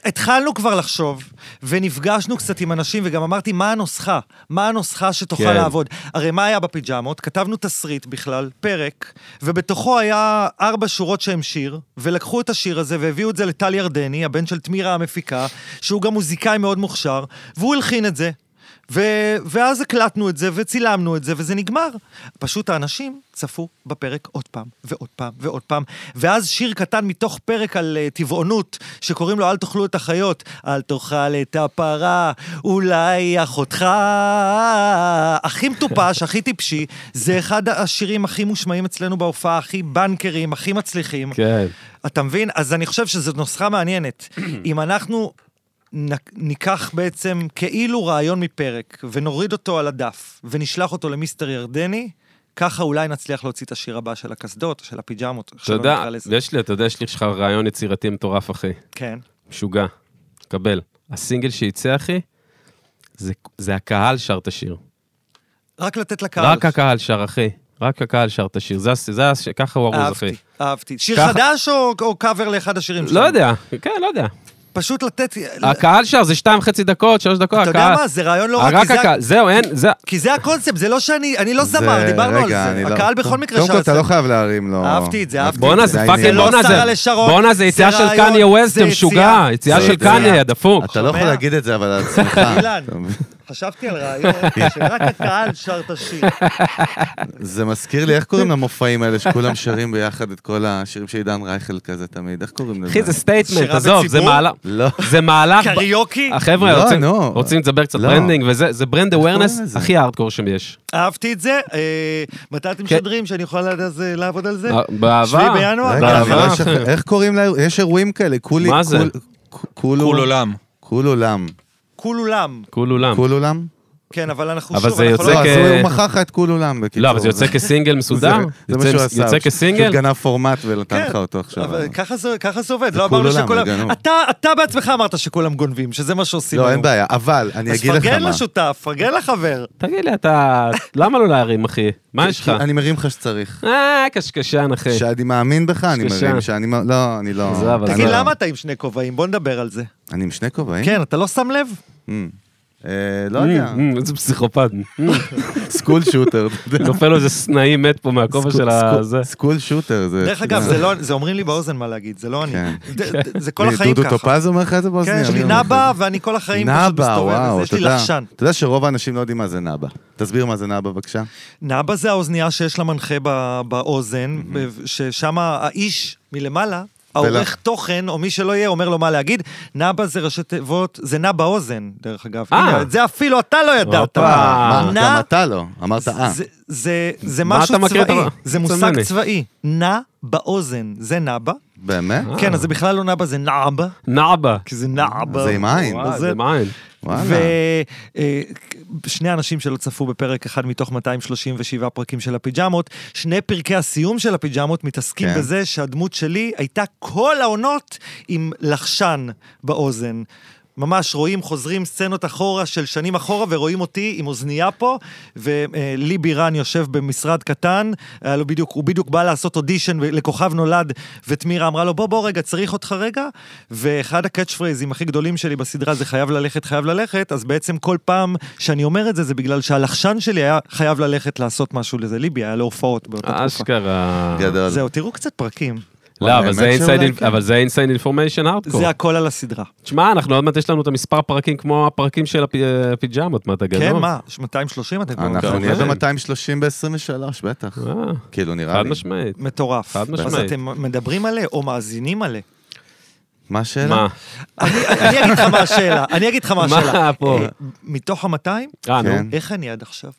התחלנו כבר לחשוב, ונפגשנו קצת עם אנשים, וגם אמרתי, מה הנוסחה? מה הנוסחה שתוכל כן. לעבוד? הרי מה היה בפיג'מות? כתבנו תסריט בכלל, פרק, ובתוכו היה ארבע שורות שהם שיר, ולקחו את השיר הזה והביאו את זה לטל ירדני, הבן של תמירה המפיקה, שהוא גם מוזיקאי מאוד מוכשר, והוא הלחין את זה. ו- ואז הקלטנו את זה וצילמנו את זה, וזה נגמר. פשוט האנשים צפו בפרק עוד פעם, ועוד פעם, ועוד פעם. ואז שיר קטן מתוך פרק על uh, טבעונות, שקוראים לו "אל תאכלו את החיות". אל תאכל את הפרה, אולי אחותך. הכי מטופש, הכי טיפשי, זה אחד השירים הכי מושמעים אצלנו בהופעה, הכי בנקרים, הכי מצליחים. כן. אתה מבין? אז אני חושב שזו נוסחה מעניינת. אם אנחנו ניקח בעצם כאילו רעיון מפרק, ונוריד אותו על הדף, ונשלח אותו למיסטר ירדני, ככה אולי נצליח להוציא את השיר הבא של הקסדות, של הפיג'מות, אתה יודע. יש לי, אתה יודע, יש לי לך רעיון יצירתי מטורף, אחי. כן. משוגע. קבל. הסינגל שיצא, אחי, זה- זה הקהל שר את השיר. רק לתת לקהל. רק הקהל שר, אחי. רק הקהל שר את השיר. זה זה ככה הוא ארוז, אחי. אהבתי, אהבתי. שיר ככה- חדש או או קאבר לאחד השירים שלו? לא יודע, כן, לא יודע. פשוט לתת... הקהל שר, זה שתיים וחצי דקות, שלוש דקות, אתה יודע הקהל. מה, זה רעיון לא רע, כי רק זה הקהל, זהו, אין, זה... כי זה הקונספט, זה לא שאני, אני לא זה- זמר, דיברנו על זה. לא- הקהל בכל מקרה קודם שר כל, את אתה זה. לא חייב להרים לו. אהבתי את זה, אהבתי בואנה, את זה העניין. פאקינג, לא בואנה, זה... לשרון, בואנה, זה יציאה זה של קניה ווסט, זה זה משוגע. יציאה. זה של. קניה, דפוק. אתה לא יכול? להגיד את זה, אבל על עצמך. חשבתי על רעיון שרק הקהל שר את השיר. זה מזכיר לי, איך קוראים למופעים האלה, שכולם שרים ביחד את כל השירים של עידן רייכל כזה תמיד, איך קוראים לזה? אחי, זה סטייטמנט, עזוב, זה? מהלך... לא. זה מהלך... קריוקי? החבר'ה לא, רוצים- לדבר קצת לא. ברנדינג, וזה זה ברנד אווירנס? הכי הארדקור שיש. אהבתי את זה. אה, מתי אתם כן. משדרים שאני יכול עד אז אה, לעבוד על זה? באהבה. שביעי בינואר? באהבה, לא. איך קוראים לה... יש אירועים כאלה, כולי... מה זה? כול עולם. כול עולם. כול אולם. כול אולם. כול עולם? כן, אבל אנחנו אבל שוב, זה אנחנו יוצא לא, לא... אז כ- הוא הוא מכר לך את כול עולם, בקיצור. לא, אבל זה יוצא כסינגל מסודר? זה- מה שהוא עשה. יוצא הוא פשוט כסינגל? גנב פורמט ונתן כן, לך אותו עכשיו. אבל ככה זה- עובד, לא אמרנו שכולם... אתה- בעצמך אמרת שכולם גונבים, שזה מה שעושים לא. אין בעיה, אבל אני אז אגיד לך פרגן מה. לשותף, פרגן לחבר. תגיד לי, אתה... למה לא להרים, אחי? מה יש לך? אני מרים לך שצריך. אה, קשקשן, אחי. שאני מאמין בך, אני. מרים. שאני... לא, אני לא... תגיד, למה אתה עם שני כובעים? בוא נדבר על זה. אני עם שני כובעים? כן, אתה לא שם לב? אה, לא יודע. איזה פסיכופת. school shooter. נופל לו איזה סנאי מת פה מהכובע של הזה. school shooter. זה- דרך אגב, זה לא, זה אומרים לי באוזן מה להגיד, זה לא אני. כן. זה- כל מי, החיים דודו ככה. טופז אומר לך את זה באוזניה? כן, יש לי נאבה? ואני כל החיים פשוט נאבה, מסתובב, וואו, אז יש אתה לי יודע. לחשן. אתה יודע שרוב האנשים לא יודעים מה זה נאבה. תסביר מה זה נאבה בבקשה. נאבה זה האוזנייה שיש למנחה באוזן, ששם האיש מלמעלה, העורך תוכן, או מי שלא יהיה, אומר לו מה להגיד. נאבה זה ראשי תיבות, זה נע באוזן, דרך אגב. אה. הנה, את זה אפילו אתה לא ידעת. מה, נע- גם אתה לא. אמרת אה. זה- זה- זה מה משהו צבאי, זה מושג? צבאי. נע באוזן, זה נאבה. באמת? כן, אז זה בכלל לא נאבה, זה נאבה, נאבה. כי זה נאבה. זה עם עין. זה- מים. וואלה. ושני אנשים שלא צפו בפרק אחד מתוך 237 פרקים של הפיג'מות, שני פרקי הסיום של הפיג'מות מתעסקים כן. בזה שהדמות שלי הייתה כל העונות עם לחשן באוזן. ממש רואים, חוזרים סצנות אחורה של שנים אחורה, ורואים אותי עם אוזנייה פה, ולי בירן יושב במשרד קטן, לו בדיוק, הוא בדיוק בא לעשות אודישן לכוכב נולד, ותמירה אמרה לו, בוא, בוא רגע, צריך אותך רגע, ואחד ה catchphrase ים הכי גדולים שלי בסדרה זה חייב ללכת, חייב ללכת, אז בעצם כל פעם שאני אומר את זה, זה בגלל שהלחשן שלי היה חייב ללכת לעשות משהו לזה, ליבי היה לו הופעות באותה תקופה. אשכרה. גדול. זהו, תראו קצת פרקים. לא, אבל זה כן. אבל זה inside information hardcore. זה הכל על הסדרה. תשמע, אנחנו עוד מעט יש לנו את המספר פרקים כמו הפרקים של הפי- הפיג'מות, מה אתה גדול? כן, מה? 230 אתם כבר... אנחנו. נהיה ב-230 ב-23, בטח. אה, כאילו, נראה חד לי. משמעית. מטורף. חד אז משמעית. אתם מדברים עליה או מאזינים עליה? מה השאלה? מה? אני אגיד לך מה השאלה, אני אגיד לך מה מה השאלה. פה? אה, מתוך ה-200, אה, נו. כן. איך אני עד עכשיו?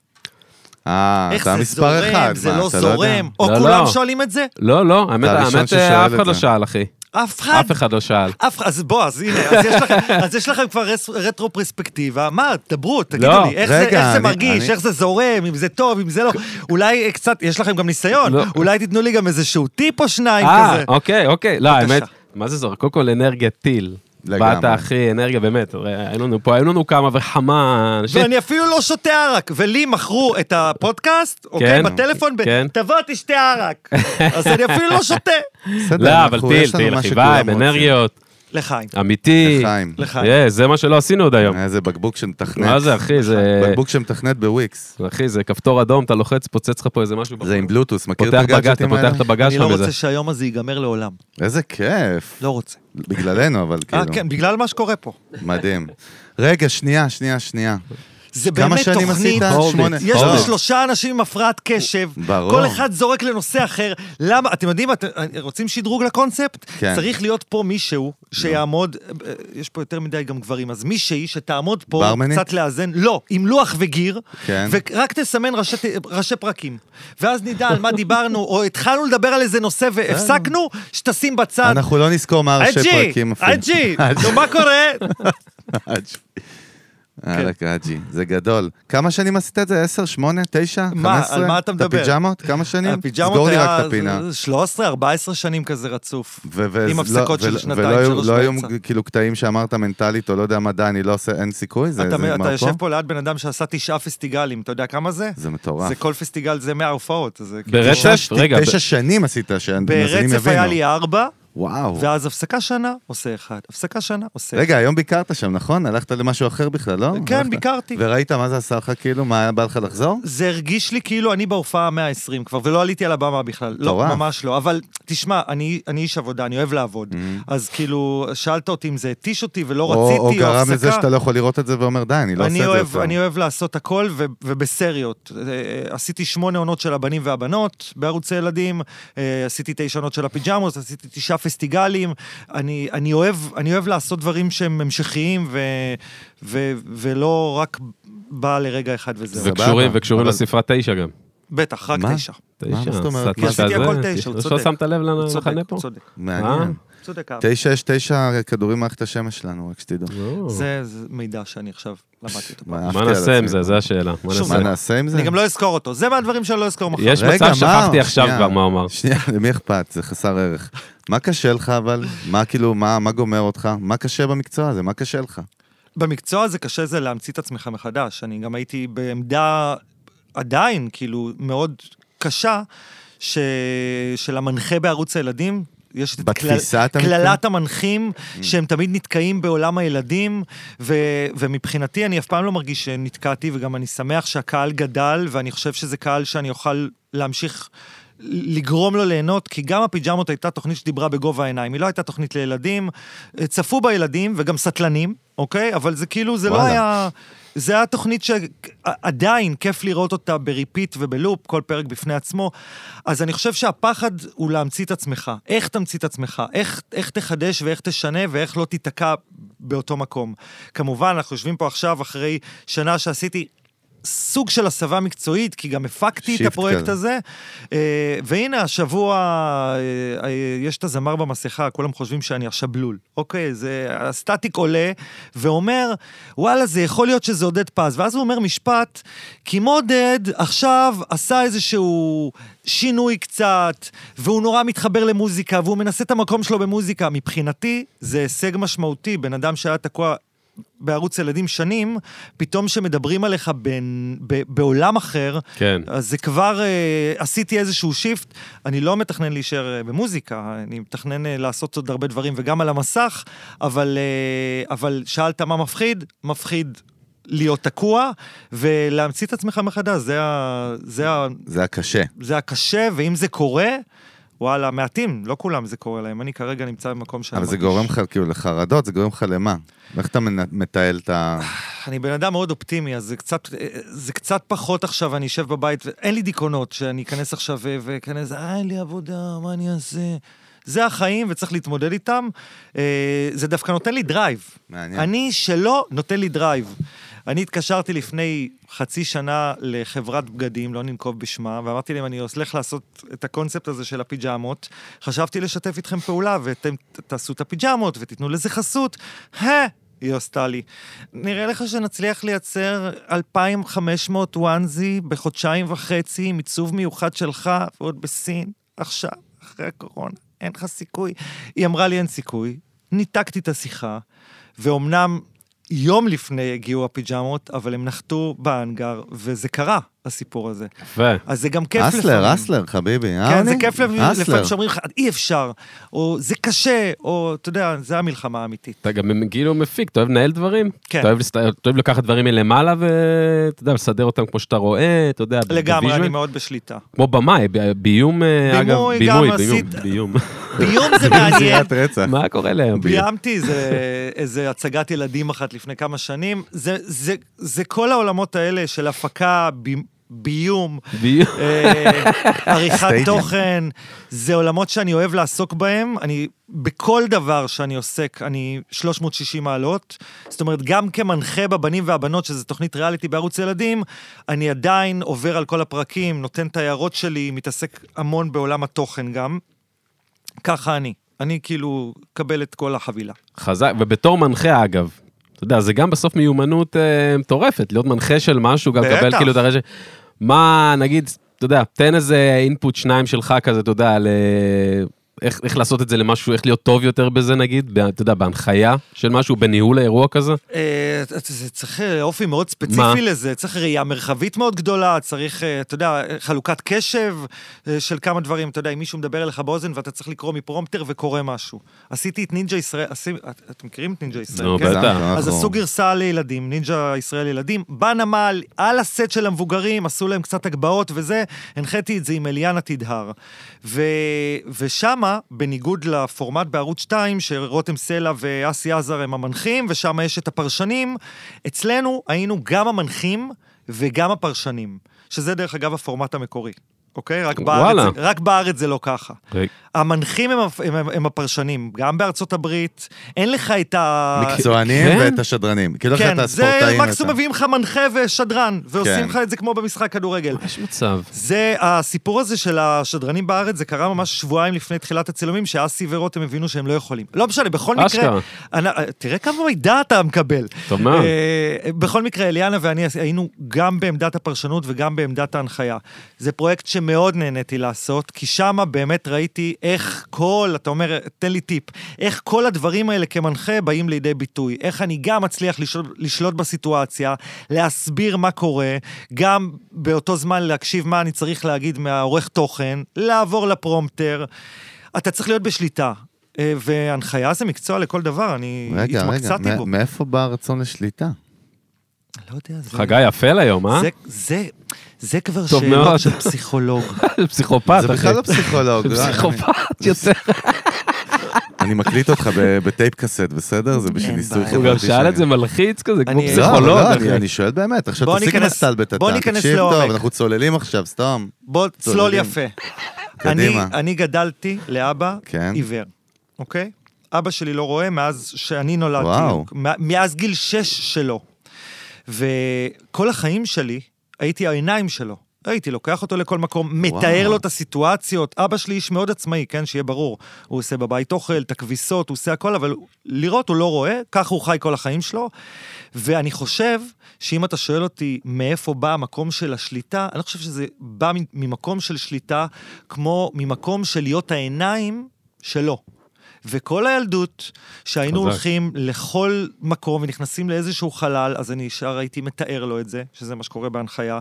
אה, איך אתה זה מספר אחד. זורם, זה מה, לא אתה יודע? זורם? או לא, כולם לא. שואלים את זה? לא, לא, האמת, אתה הראשון האמת, ששואל אה, אף את אחד לא זה. שאל, אחי. אף אחד? אף אחד לא שאל. אף אחד, אז בוא, אז הנה, אז יש לכם, אז יש לכם כבר רס- רטרו פרספקטיבה, מה, דברו, תגידו לא, לי, איך זה, רגע, איך זה אני- מרגיש, אני- איך זה זורם, אם זה טוב, אם זה לא, אולי קצת, יש לכם גם ניסיון, לא. אולי תיתנו לי גם איזשהו טיפ או שניים אה, כזה. אוקיי, אוקיי. לא, בבקשה. האמת, מה זה זורק? קודם כל אנרגיה טיל. לגמרי. באת, אחי, אנרגיה, באמת. היו לנו פה, היו לנו כמה וכמה אנשים. ואני אפילו לא שותה ערק, ולי מכרו את הפודקאסט, אוקיי, כן, בטלפון, כן. תבוא תשתה ערק. אז אני אפילו לא שותה. בסדר, לא, אבל טיל, טיל, אחי, וייב, רוצים. אנרגיות, לחיים. אמיתי. לחיים. לחיים. אה, זה מה שלא עשינו עוד היום. איזה בקבוק שמתכנת. מה זה, אחי, זה... בקבוק שמתכנת בוויקס. אחי, זה כפתור אדום, אתה לוחץ, פוצץ לך פה איזה משהו. זה עם בלוטוס, מכיר את הגאדג'טים האלה? פותח את הבגז אני לא שלך רוצה. שהיום הזה ייגמר לעולם. איזה כיף. לא רוצה. בגללנו, אבל אה, כאילו. כן, בגלל מה שקורה פה. מדהים. רגע, שנייה, שנייה, שנייה. זה כמה באמת שנים תוכנית, עשית? Hold it. שמונה. יש. פה שלושה אנשים עם הפרעת קשב, ברור. כל אחד זורק לנושא אחר. למה, אתם יודעים, אתם רוצים שדרוג לקונספט? כן. צריך להיות פה מישהו שיעמוד, אה, יש פה יותר מדי גם גברים, אז מישהי שתעמוד פה, ברמנית? קצת לאזן, לא, עם לוח וגיר, כן. ורק תסמן ראשי, ראשי פרקים. ואז נדע על מה דיברנו, או התחלנו לדבר על איזה נושא והפסקנו, שתשים בצד. אנחנו לא נזכור מה ראשי אג'י, פרקים אפילו. אג'י, נו מה קורה? אג'י. יאללה קאג'י, זה גדול. כמה שנים עשית את זה? 10, 8, 9, 15? מה, על מה אתה מדבר? את הפיג'מות? כמה שנים? הפיג'מות סגור לי רק היה את הפינה. 13-14 שנים כזה רצוף. עם לא- הפסקות של שנתיים, ולא היו- שלוש לא היו באמצע. אתה, זה אתה נגמר יושב פה ליד בן אדם שעשה תשעה פסטיגלים, אתה יודע כמה זה? זה מטורף. זה כל פסטיגל זה 100 הופעות. זה כאילו- ברצף? תשע- רגע, תשע שנים עשית, שהמאזינים ברצף היה יבינו. לי ארבע, וואו. ואז הפסקה שנה, עושה אחד. הפסקה שנה, עושה רגע, היום ביקרת שם, נכון? הלכת למשהו אחר בכלל, לא? כן, הלכת- ביקרתי. וראית מה זה עשה לך, כאילו? מה, בא לך לחזור? זה הרגיש לי כאילו אני בהופעה ה-120 כבר, ולא עליתי על הבמה בכלל. לא, מטורף. ממש לא. אבל תשמע, אני, אני איש עבודה, אני אוהב לעבוד. אז כאילו, שאלת אותי אם זה התיש אותי ולא או- רציתי, או, או גרם הפסקה. לזה שאתה לא יכול לראות את זה ואומר, די, אני לא עושה אני את זה יותר. אני אוהב לעשות הכל, ו, ובסריות. אה, עשיתי שמונה עונות של הבנים והבנות בערוצי ילדים, אה, עשיתי תשע עונות של הפיג'מות, עשיתי תשעה פסטיגלים. אני, אני, אוהב, אני אוהב לעשות דברים שהם המשכיים, ו, ו, ולא רק בא לרגע אחד וזהו. וקשורים, וקשורים אבל- לספרה תשע גם. בטח, רק מה? תשע. מה תשע, זאת אומרת? מה, עשיתי הכל תשע, הוא לא צודק. שמת לב הוא צודק, למחנה פה? הוא צודק. מעניין. צודק. תשע, יש תשע כדורים במערכת השמש שלנו, רק שתדעו. זה, מידע שאני עכשיו למדתי אותו. מה, נעשה עם. זה? זו השאלה. מה נעשה? עם זה? אני גם לא אזכור אותו. זה מהדברים שאני לא אזכור מחר. יש מצב מה? ששכחתי עכשיו. כבר מה אמר. שנייה, למי אכפת? זה חסר ערך. מה קשה לך אבל? מה כאילו, מה מה גומר אותך? מה קשה במקצוע הזה? מה קשה לך? במקצוע הזה קשה זה להמציא את עצמך מחדש. אני גם הייתי בעמדה עדיין, כאילו, מאוד קשה, ש... של המנחה בערוץ הילדים. יש את? קללת המנחים, שהם תמיד נתקעים בעולם הילדים, ו... ומבחינתי אני אף פעם לא מרגיש שנתקעתי, וגם אני שמח שהקהל גדל, ואני חושב שזה קהל שאני אוכל להמשיך לגרום לו ליהנות, כי גם הפיג'מות הייתה תוכנית שדיברה בגובה העיניים, היא לא הייתה תוכנית לילדים, צפו בה ילדים וגם סטלנים, אוקיי? אבל זה כאילו, זה לא וואלה. היה... זה היה תוכנית שעדיין כיף לראות אותה ב repeat וב loop, כל פרק בפני עצמו. אז אני חושב שהפחד הוא להמציא את עצמך. איך תמציא את עצמך? איך, איך תחדש ואיך תשנה ואיך לא תיתקע באותו מקום. כמובן, אנחנו יושבים פה עכשיו אחרי שנה שעשיתי סוג של הסבה מקצועית, כי גם הפקתי את הפרויקט כזה. הזה. אה, והנה, השבוע אה, אה, יש את הזמר במסכה, כולם חושבים שאני עכשיו בלול. אוקיי, זה, הסטטיק עולה ואומר, וואלה, זה יכול להיות שזה עודד פז. ואז הוא אומר משפט, כי מודד עכשיו עשה איזשהו שינוי קצת, והוא נורא מתחבר למוזיקה, והוא מנסה את המקום שלו במוזיקה. מבחינתי, זה הישג משמעותי. בן אדם שהיה תקוע בערוץ ילדים שנים, פתאום שמדברים עליך בין, ב, בעולם אחר, כן. אז זה כבר, אה, עשיתי איזשהו שיפט. אני לא מתכנן להישאר אה, במוזיקה, אני מתכנן אה, לעשות עוד הרבה דברים וגם על המסך, אבל, אה, אבל שאלת מה מפחיד? מפחיד להיות תקוע ולהמציא את עצמך מחדש, זה, ה, זה, ה, זה הקשה. זה הקשה, ואם זה קורה, וואלה, מעטים, לא כולם זה קורה להם. אני כרגע נמצא במקום שאני אבל זה מרגיש- גורם לך כאילו לחרדות, זה גורם לך למה? איך אתה מתעל את ה... אני בן אדם מאוד אופטימי, אז זה קצת, זה קצת פחות עכשיו, אני אשב בבית, ואין לי דיכאונות, שאני אכנס עכשיו ו- ואכנס, אה, אין לי עבודה, מה אני אעשה? זה החיים וצריך להתמודד איתם. אה, זה דווקא נותן לי drive. מעניין. אני שלא נותן לי drive. אני התקשרתי לפני חצי שנה לחברת בגדים, לא ננקוב בשמה, ואמרתי להם, אני הולך לעשות את הקונספט הזה של הפיג'מות. חשבתי לשתף איתכם פעולה, ואתם תעשו את הפיג'מות ותיתנו לזה חסות. היא עשתה לי. נראה לך שנצליח לייצר 2,500 וואנזי בחודשיים וחצי עם עיצוב מיוחד שלך, ועוד בסין, עכשיו, אחרי הקורונה, אין לך סיכוי. היא אמרה לי, אין סיכוי. ניתקתי את השיחה, ואומנם יום לפני הגיעו הפיג'מות, אבל הם נחתו באנגר, וזה קרה, הסיפור הזה. יפה. אז זה גם כיף לפעמים. אסלר, אסלר, חביבי. כן, זה אני? כיף לפעמים hustler. לפעמים שאומרים לך, אי אפשר, או זה קשה, או אתה יודע, זה המלחמה האמיתית. אתה גם כאילו מפיק, אתה אוהב לנהל דברים? כן. אתה אוהב לסת- אתה אוהב לקחת דברים מלמעלה ואתה יודע, לסדר אותם כמו שאתה רואה, אתה יודע, לגמרי, ב visual. אני מאוד בשליטה. כמו במאי, ב- ביום, אה, אגב, בימוי ביום, עשית- ביום. ביום זה מעניין. מה קורה להם? ביימתי איזה, הצגת ילדים אחת לפני כמה שנים. זה, זה, זה כל העולמות האלה של הפקה, ביום. אה, עריכת. תוכן, זה עולמות שאני אוהב לעסוק בהם. אני, בכל דבר שאני עוסק, אני 360 מעלות. זאת אומרת, גם כמנחה בבנים והבנות, שזו תוכנית ריאליטי בערוץ ילדים, אני עדיין עובר על כל הפרקים, נותן את ההערות שלי, מתעסק המון בעולם התוכן גם. ככה אני. אני כאילו, קבל את כל החבילה. חזק, ובתור מנחה אגב, אתה יודע, זה גם בסוף מיומנות אה, מטורפת, להיות מנחה של משהו, גם לקבל. כאילו את הרשת. מה, נגיד, אתה יודע, תן איזה אינפוט שניים שלך כזה, אתה יודע, ל... איך, איך לעשות את זה למשהו, איך להיות טוב יותר בזה נגיד, אתה יודע, בהנחיה של משהו, בניהול האירוע כזה? אה, זה צריך אה, אופי מאוד מה? ספציפי לזה, צריך ראייה מרחבית מאוד גדולה, צריך, אה, אתה יודע, חלוקת קשב של כמה דברים, אתה יודע, אם מישהו מדבר אליך באוזן ואתה צריך לקרוא מפרומפטר וקורא משהו. עשיתי את נינג'ה ישראל, עשי- את- אתם מכירים את נינג'ה ישראל? נו, כן? בטח. אז אנחנו- עשו גרסה לילדים, נינג'ה ישראל ילדים, בנמל, על הסט של המבוגרים, עשו להם קצת הגבהות וזה, הנחיתי את זה עם אליאנה תדהר. ו... ושמה, בניגוד לפורמט בערוץ 2, שרותם סלע ואסי עזר הם המנחים, ושם יש את הפרשנים, אצלנו היינו גם המנחים וגם הפרשנים, שזה דרך אגב הפורמט המקורי. אוקיי? רק בארץ, רק בארץ זה לא ככה. המנחים הם, הם, הם, הם הפרשנים, גם בארצות הברית, אין לך את ה... מקצוענים כן? ואת השדרנים. כאילו לך כן, את זה. מקסימום מביאים לך מנחה ושדרן, ועושים כן. לך את זה כמו במשחק כדורגל. יש מצב. זה, הסיפור הזה של השדרנים בארץ, זה קרה ממש שבועיים לפני תחילת הצילומים, שאסי ורותם הבינו שהם לא יכולים. לא משנה, בכל מקרה... אשכרה. אני, תראה כמה מידע אתה מקבל. טוב מאוד. אה, בכל מקרה, אליאנה ואני היינו גם בעמדת הפרשנות וגם בעמדת ההנחיה. זה פרויקט שמאוד נהניתי לעשות, כי שם באמת ראיתי איך כל, אתה אומר, תן לי טיפ, איך כל הדברים האלה כמנחה באים לידי ביטוי. איך אני גם מצליח לשלוט, לשלוט בסיטואציה, להסביר מה קורה, גם באותו זמן להקשיב מה אני צריך להגיד מהעורך תוכן, לעבור לפרומפטר. אתה צריך להיות בשליטה. אה, והנחיה זה מקצוע לכל דבר, אני רגע, רגע, התמקצעתי מא- בו. מאיפה בא הרצון לשליטה? לא יודע, זה... חגי אפל היום, אה? זה, זה, זה כבר שאלות. של פסיכולוג. פסיכופת, זה אחי. בכלל לא פסיכולוג. זה לא, פסיכופת יותר. אני- מקליט אותך ב- בטייפ קסט, בסדר? זה בשביל ניסוי. חברתי. הוא גם שאל את זה מלחיץ כזה, כמו אני- לא, פסיכולוג, לא. אני- שואל באמת. עכשיו תפסיק ניכנס- לסטלבט אתה. בוא ניכנס תקשיב לעומק. טוב, אנחנו צוללים עכשיו, סתם. בוא, צלול. יפה. אני, קדימה. אני גדלתי לאבא כן. עיוור, אוקיי? אבא שלי לא רואה מאז שאני נולדתי. וואו. מאז גיל שש שלו. וכל החיים שלי הייתי העיניים שלו. הייתי לוקח אותו לכל מקום, מתאר וואו. לו את הסיטואציות. אבא שלי איש מאוד עצמאי, כן? שיהיה ברור. הוא עושה בבית אוכל, את הכביסות, הוא עושה הכל, אבל לראות הוא לא רואה, ככה הוא חי כל החיים שלו. ואני חושב שאם אתה שואל אותי מאיפה בא המקום של השליטה, אני לא חושב שזה בא ממקום של שליטה, כמו ממקום של להיות העיניים שלו. וכל הילדות, שהיינו חזק. הולכים לכל מקום ונכנסים לאיזשהו חלל, אז אני ישר הייתי מתאר לו את זה, שזה מה שקורה בהנחיה.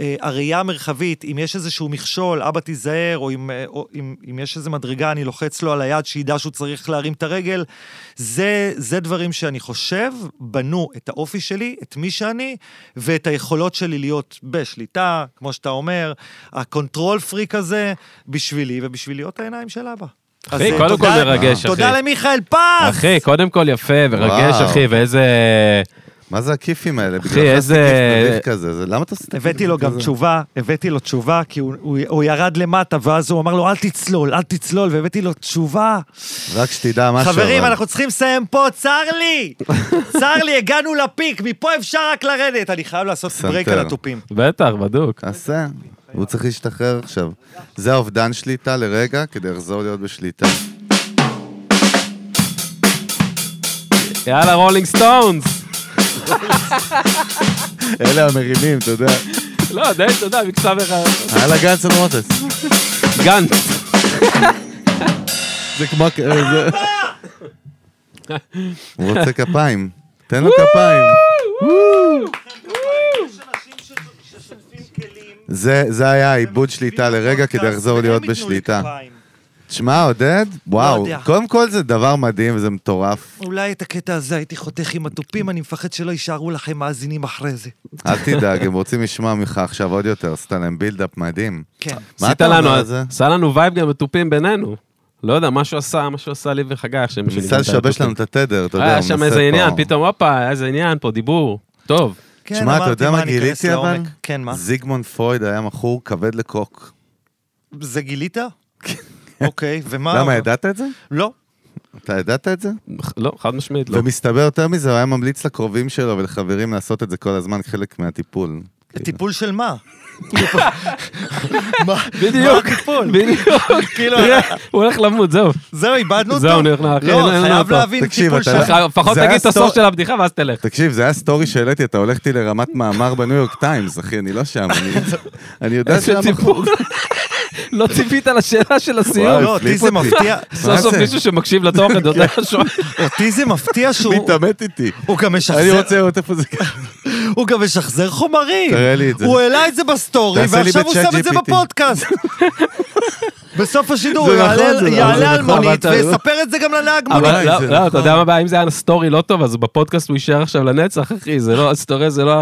אה, הראייה המרחבית, אם יש איזשהו מכשול, אבא תיזהר, או, אם, אה, או אם, אם יש איזה מדרגה, אני לוחץ לו על היד, שידע שהוא צריך להרים את הרגל. זה, זה דברים שאני חושב, בנו את האופי שלי, את מי שאני, ואת היכולות שלי להיות בשליטה, כמו שאתה אומר, ה control freak הזה, בשבילי ובשביל להיות העיניים של אבא. אחי, אה, קודם כל מרגש, אחי. תודה למיכאל פז! אחי, קודם כל יפה ורגש, וואו. אחי, ואיזה... מה זה הכיפים האלה? אחי, איזה- כזה. זה- למה אתה עושה הבאתי לו גם? תשובה, הבאתי לו תשובה, כי הוא, ירד למטה, ואז הוא אמר לו, אל תצלול, אל תצלול, והבאתי לו תשובה. רק שתדע משהו. חברים. אנחנו צריכים לסיים פה, צר לי! צר לי, הגענו ל peak, מפה אפשר רק לרדת. אני חייב לעשות. break על התופים. בטח, בדוק. תעשה. הוא צריך להשתחרר עכשיו. זה האובדן שליטה לרגע, כדי לחזור להיות בשליטה. יאללה, Rolling Stones. אלה המרימים, אתה יודע. לא, די, אתה יודע, מקצב אחד. היה לה Guns N' Roses. Guns. זה כמו... אה, הוא רוצה כפיים. תן לו כפיים. זה זה היה האיבוד שליטה לרגע כדי לחזור להיות בשליטה. תשמע, עודד, וואו, יודע. קודם כל זה דבר מדהים וזה מטורף. אולי את הקטע הזה הייתי חותך עם התופים, אני מפחד שלא יישארו לכם מאזינים אחרי זה. אל תדאג, הם רוצים לשמוע ממך עכשיו עוד יותר, עשית להם build-up מדהים. כן. מה אתה אומר לנו, על זה? עשה לנו vibe גם בתופים בינינו. לא יודע, משהו עשה, משהו עשה לי וחגי עכשיו. ניסה לשבש לנו את התדר, אתה יודע, היה שם איזה עניין. פתאום, הופה, היה איזה עניין פה, דיבור. טוב. כן, שמע, אתה יודע מה גיליתי אבל? כן, מה? זיגמונד פרויד היה מכור כבד לקוק. זה גילית? אוקיי, ומה? למה, ידעת את זה? לא. אתה ידעת את זה? לא, חד משמעית לא. ומסתבר יותר מזה, הוא היה ממליץ לקרובים שלו ולחברים לעשות את זה כל הזמן, חלק מהטיפול. טיפול של מה? כאילו, מה בדיוק? בדיוק. כאילו, הוא הולך למות, זהו. זהו, איבדנו אותו? זהו, אני כן, לא, חייב. להבין טיפול אתה- של... זה לפחות תגיד את הסוף של הבדיחה ואז תלך. תקשיב, זה היה סטורי שהעליתי, אתה הולך איתי לרמת מאמר בניו יורק טיימס, אחי, אני לא שם, אני- אני יודע. טיפול. לא ציפית לשאלה של הסיום. וואי, לא, אותי זה. מפתיע, סוף סוף? מישהו שמקשיב לתוכן, אתה יודע, שואל. אותי זה מפתיע שהוא מתעמת איתי. הוא גם אני משחזר, רוצה לראות איפה זה קרה. הוא גם משחזר חומרים. תראה לי את זה. הוא העלה את זה בסטורי, ועכשיו הוא שם את זה. בפודקאסט. בסוף השידור הוא נכון, יעלה- נכון, זה על נכון, מונית ויספר את זה גם לנהג מונית. לא, לא, אתה נכון. יודע מה הבעיה? אם זה היה סטורי לא טוב, אז בפודקאסט הוא יישאר עכשיו לנצח, אחי. זה לא, הסטורי זה לא...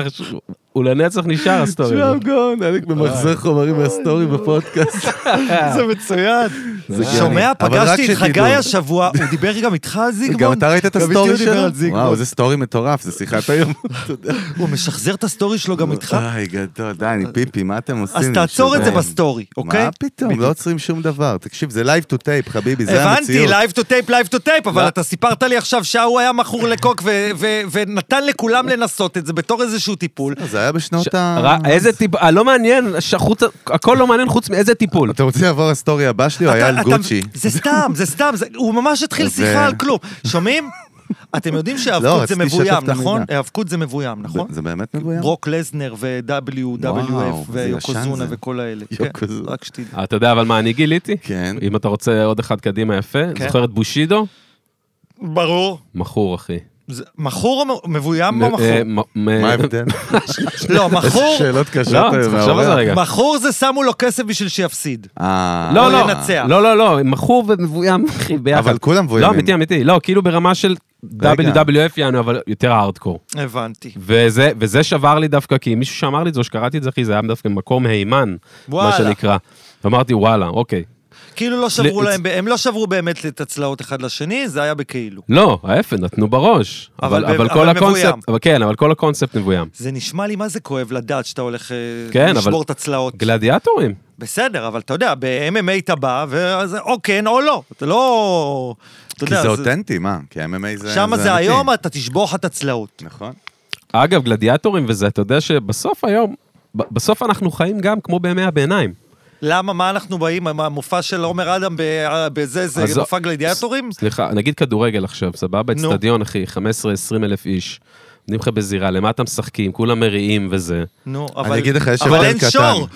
הוא לנצח נשאר הסטורי. תשמע, גאון, אלק ממחזר חומרים מהסטורי בפודקאסט. זה מצוין. זה שומע, פגשתי את. חגי השבוע, הוא דיבר גם איתך על זיגמונד? גם אתה ראית את הסטורי שלו? וואו, זה סטורי מטורף, זה שיחת היום. הוא משחזר את הסטורי שלו גם איתך? איי, גדול, די, אני פיפי, מה אתם עושים? אז? תעצור את זה. בסטורי, אוקיי? מה פתאום. לא עוצרים שום דבר. תקשיב, זה live to tape, חביבי, זה הבנתי, המציאות. live to tape, live to tape, אבל לא. אתה סיפרת לי עכשיו שההוא היה מכור לקוק ונתן לכולם לנסות את זה בתור איזשהו טיפול. זה היה בשנות ה... איזה טיפול, אה, לא מעניין, הכל לא מעניין חוץ מאיזה טיפול. אתה רוצה לעבור לסטורי הבא שלי, הוא היה על גוצ'י. זה סתם, זה סתם, זה- הוא ממש התחיל שיחה אה, על כלום. שומעים? אתם יודעים לא, שהיאבקות זה מבוים. נכון? היאבקות זה מבוים, נכון? זה באמת מבוים? ברוק לזנר ו-WWF ויוקוזונה. וכל האלה. כן, יוקוזונה. רק שתדע. אתה יודע אבל מה אני גיליתי? כן. אם אתה רוצה עוד אחד קדימה יפה, כן. זוכר את בושידו? ברור. מכור, אחי. מכור או מבוים או מכור? אה, מה ההבדל? לא, מכור, שאלות קשות לא, היום צריך לחשוב על זה. רגע. מכור זה שמו לו כסף בשביל שיפסיד. אה, לא, או לא, לנצח. לא, לא, לא, מכור ומבוים, אחי, ביחד. אבל כולם מבוימים. לא, אמיתי, אמיתי. לא, כאילו ברמה של. WWF יענו, אבל יותר הארדקור. הבנתי. וזה, וזה שבר לי דווקא, כי מישהו שאמר לי את זה, או שקראתי את זה, אחי, זה היה דווקא מקור מהימן, מה. שנקרא. ואמרתי, וואלה, אוקיי. כאילו לא שברו ל- להם, הם לא שברו באמת את הצלעות אחד לשני, זה היה בכאילו. לא, ההפך, נתנו בראש. אבל אבל, אבל אבל כל מבוים. הקונספט, אבל כן, אבל כל הקונספט מבוים. זה נשמע לי מה זה כואב לדעת שאתה הולך אה, כן, אבל- לשבור את הצלעות. גלדיאטורים. בסדר, אבל אתה יודע, ב-MMA אתה בא, ואז או כן או לא. אתה לא... אתה כי יודע, זה אותנטי, מה? כי ה-MMA זה... שם זה אמיתי. היום, אתה תשבור לך את הצלעות. נכון. אגב, גלדיאטורים וזה, אתה יודע שבסוף היום, בסוף אנחנו חיים גם כמו בימי הביניים. למה, מה אנחנו באים, המופע של עומר אדם בזה, זה מופע גלדיאטורים? סליחה, נגיד כדורגל עכשיו, סבבה? אצטדיון, אחי, 15-20 אלף איש. עומדים לך בזירה, למטה משחקים, כולם מריעים וזה. נו, אבל... אני אגיד לך, יש אבל הבדל אין קטן. שור.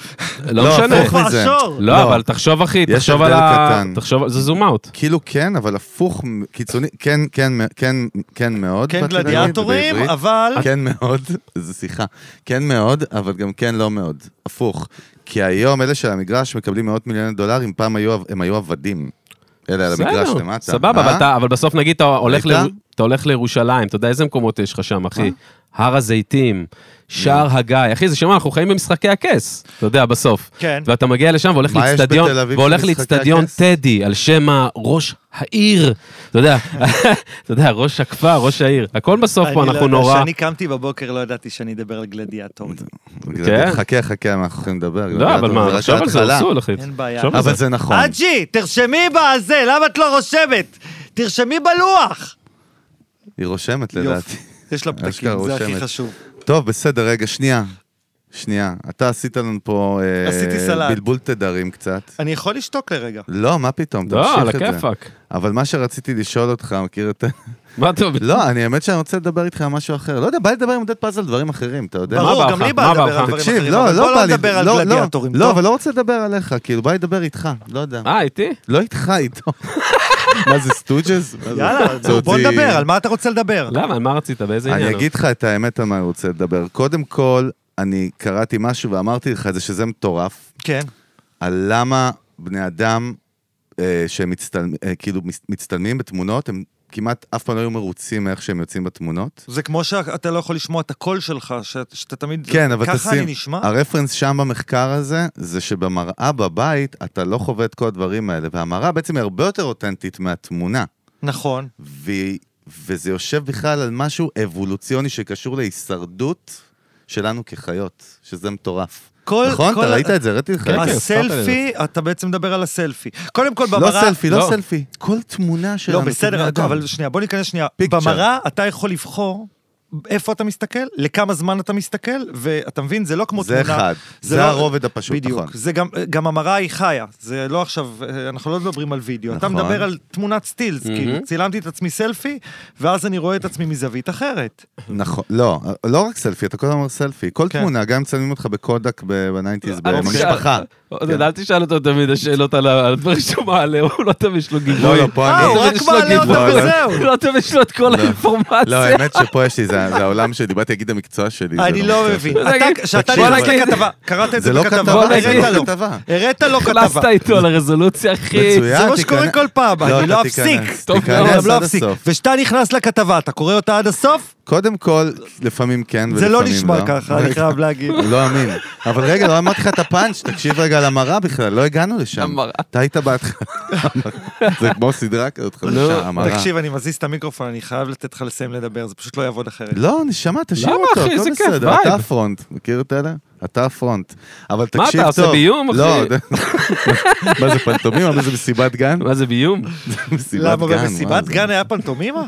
לא לא, משנה. הפוך מזה. לא, לא. אבל תחשוב, אחי, יש תחשוב על הבדל ה... קטן. תחשוב, זה זום אאוט. כאילו כן, אבל הפוך, קיצוני, כן, כן, כן, כן מאוד. כן גלדיאטורים. אבל... כן מאוד, זו שיחה. כן מאוד, אבל גם כן לא מאוד. הפוך. כי היום אלה של המגרש מקבלים מאות מיליוני דולרים, פעם הם היו עבדים. המגרש בסדר, למטה. סבבה, אה? אבל בסוף נגיד אתה הולך לירושלים, אתה יודע איזה מקומות יש לך שם, אחי? הר הזיתים, שער הגיא, אחי, זה שם, אנחנו חיים במשחקי הכס, אתה יודע, בסוף. כן. ואתה מגיע לשם והולך אביב והולך הכס? טדי, על שם ראש העיר, אתה יודע, אתה יודע, ראש הכפר, ראש העיר, הכל בסוף פה, לא אנחנו נורא, כשאני קמתי בבוקר לא ידעתי שאני אדבר על גלדיאטורים. כן? חכה, חכה, אנחנו יכולים לדבר. לא, אבל מה, תחשוב על זה. אסור, אחי. אין בעיה. אבל זה. זה נכון. אג'י, תרשמי בזה, למה את לא רושמת? תרשמי בלוח. היא רושמת לדעתי. יש לה פתקים, זה הכי. חשוב. טוב, בסדר, רגע, שנייה. שנייה. אתה עשית לנו פה... אה, עשיתי סלט. בלבול תדרים קצת. אני יכול לשתוק לרגע. לא, מה פתאום, לא, על תמשיך את זה. הכיפאק. אבל מה שרציתי לשאול אותך, מכיר את... מה אתה... לא, אני האמת שאני רוצה לדבר איתך על משהו אחר. לא יודע, בא לי לדבר עם עודד פז על דברים אחרים, אתה יודע? ברור, גם? לי בא לדבר על? דברים תקשיב, אחרים, לא, אבל לא בוא בא לא לי... נדבר על לא, לא, גלדיאטורים. לא? אבל לא רוצה לדבר עליך, כאילו, בא לי לדבר איתך, לא יודע. אה, איתי? לא איתך, איתו. מה זה, סטוג'ז? יאללה, בוא נדבר, על מה אתה רוצה לדבר? למה? על מה רצית? באיזה עניין? אני אגיד לך את האמת על מה אני רוצה לדבר. קודם כל, אני קראתי משהו ואמרתי לך את זה שזה מטורף, כן. על למה בני אדם אה, שהם מצטלמ- אה, כאילו מצטלמים בתמונות, הם כמעט אף פעם לא היו מרוצים מאיך שהם יוצאים בתמונות. זה כמו שאתה לא יכול לשמוע את הקול שלך, שאת- שאתה תמיד... כן, אבל ככה תשים, אני נשמע? הרפרנס שם במחקר הזה, זה שבמראה בבית אתה לא חווה את כל הדברים האלה, והמראה בעצם היא הרבה יותר אותנטית מהתמונה. נכון. ו- וזה יושב בכלל על משהו אבולוציוני שקשור להישרדות שלנו כחיות, שזה מטורף. כל- נכון? כל אתה ראית את זה? הראיתי לך. כן. כן. הסלפי, אתה בעצם מדבר על הסלפי. קודם כל, לא במראה... סלפי, לא לא. סלפי. כל תמונה שלנו לא, בסדר. אבל שנייה, בוא ניכנס שנייה. במראה אתה יכול לבחור איפה אתה מסתכל, לכמה זמן אתה מסתכל, ואתה מבין, זה לא כמו זה תמונה. אחד. זה לא- הרובד הפשוט, בדיוק. נכון. זה גם, גם המראה היא חיה, זה לא עכשיו, אנחנו לא מדברים על וידאו, אתה נכון. מדבר על תמונת סטילס, כאילו, צילמתי את עצמי סלפי, ואז אני רואה את עצמי מזווית אחרת. נכון, לא, לא רק סלפי, אתה כל הזמן אומר סלפי. כל כן. תמונה, גם מצלמים אותך בקודק ב nineties, אה, במשפחה. עודד, אל תשאל אותו תמיד השאלות על הדברים שהוא מעלה, הוא לא תמיד יש לו גיבוי. לא, לא, פה אה, אני... הוא רק יש לו מעלה. אותם וזהו. לא תמיד יש לו את כל לא. האינפורמציה. לא, האמת שפה יש לי, זה העולם שלי, באתי להגיד המקצוע שלי. אני לא המקצוע מבין. בוא אתה- נגיד- כשאתה בוא נכנס נגיד- לכתבה, קראת את זה לא בכתבה, כתבה, נגיד- הראת לו. כתבה. הראת לו כתבה. נכנסת איתו לרזולוציה, אחי. מצוין. זה מה שקורה כל פעם, לא, אני לא אפסיק. טוב, לא אפסיק. וכשאתה נכנס לכתבה, אתה קורא אותה עד הסוף? קודם כל, לפעמים כן ולפעמים זה לא. לא נשמע ככה, אני חייב להגיד. לא אמין. אבל רגע, לא אמרתי לך את הפאנץ', תקשיב רגע למראה בכלל, לא הגענו לשם. המראה. אתה היית בהתחלה. זה כמו סדרה כזאת חדשה, המראה. תקשיב, אני מזיז את המיקרופון, אני חייב לתת לך לסיים לדבר, זה פשוט לא יעבוד אחרת. לא, נשמה, תשאיר למה, אותו? הכל בסדר. אתה הפרונט. מכיר את אלה? אתה הפרונט. אבל מה, תקשיב אתה טוב. עושה ביום, אחי? לא, מה זה פנטומימה? מה זה מסיבת גן? מה זה ביום? מסיבת למה, גן, במסיבת מה זה? גן היה פנטומימה?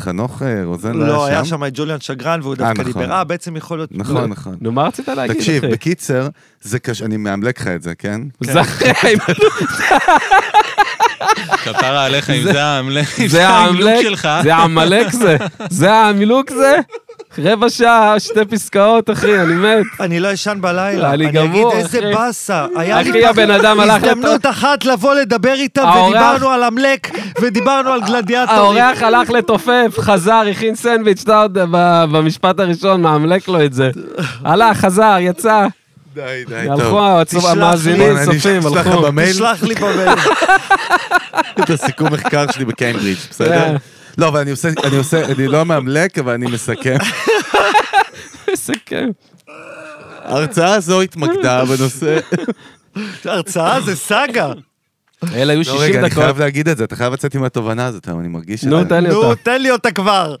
חנוך אה, רוזן לא, היה לא שם את ג'וליאן שגרן, והוא אה, דווקא נכון. דיבר, אה, בעצם יכול להיות... נכון, נכון. נו, מה רצית להגיד? תקשיב, בקיצר, זה קשה, אני מאמלק לך את זה, כן? זה אחרי, כפרה עליך, אם זה העמלק זה העמלק שלך. זה העמלק זה, זה העמלוק זה. רבע שעה, שתי פסקאות, אחי, אני מת. אני לא ישן בלילה. אני אני גמור, אגיד, איזה אחי. באסה. היה לי אחי. הזדמנות אחת לבוא לדבר איתם, ודיברנו על עמלק, ודיברנו על גלדיאטורים. האורח הלך לתופף, חזר, הכין סנדוויץ', אתה יודע, ב- במשפט הראשון, מאמלק לו את זה. הלך, חזר, יצא. די, די, הלכו, הצופ- תשלח לי. המאזינים, אני צופים, הלכו. תשלח לי במייל. את הסיכום מחקר שלי בקיימברידג', כן. בסדר? לא, אבל אני עושה, אני עושה, אני לא מאמלק, אבל אני מסכם. כיף. ההרצאה הזו התמקדה בנושא... הרצאה זה סאגה. אלה היו לא, 60 רגע, אני דקות. חייב להגיד את זה, אתה חייב לצאת עם התובנה הזאת, אני מרגיש... נו, תן לי נו, אותה. תן לי אותה כבר.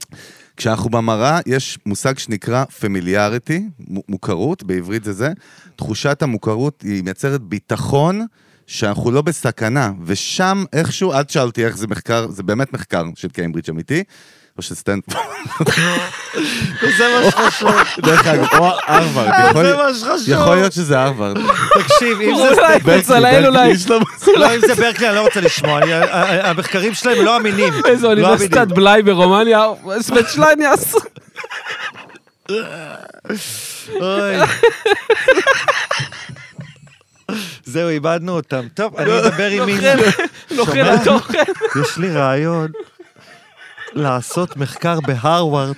כשאנחנו במראה, יש מושג שנקרא פמיליאריטי, מוכרות, בעברית זה זה. תחושת המוכרות היא מייצרת ביטחון שאנחנו לא בסכנה, ושם איכשהו, אל תשאל אותי איך זה מחקר, זה באמת מחקר של קיימברידג' אמיתי, או של סטנפורד, זה מה שחשוב. דרך אגב, או הרווארד, יכול- זה מה שחשוב. יכול להיות שזה הרווארד. תקשיב, אם זה... בצלאל אולי. לא, אם זה ברקלי, אני לא רוצה לשמוע. המחקרים שלהם לא אמינים. איזו לא אוניברסיטת. בלאי ברומניה, יעשו. אוי. זהו, איבדנו אותם. טוב, אני אדבר עם מינה. נוכל? התוכן. יש לי רעיון לעשות מחקר בהרווארד.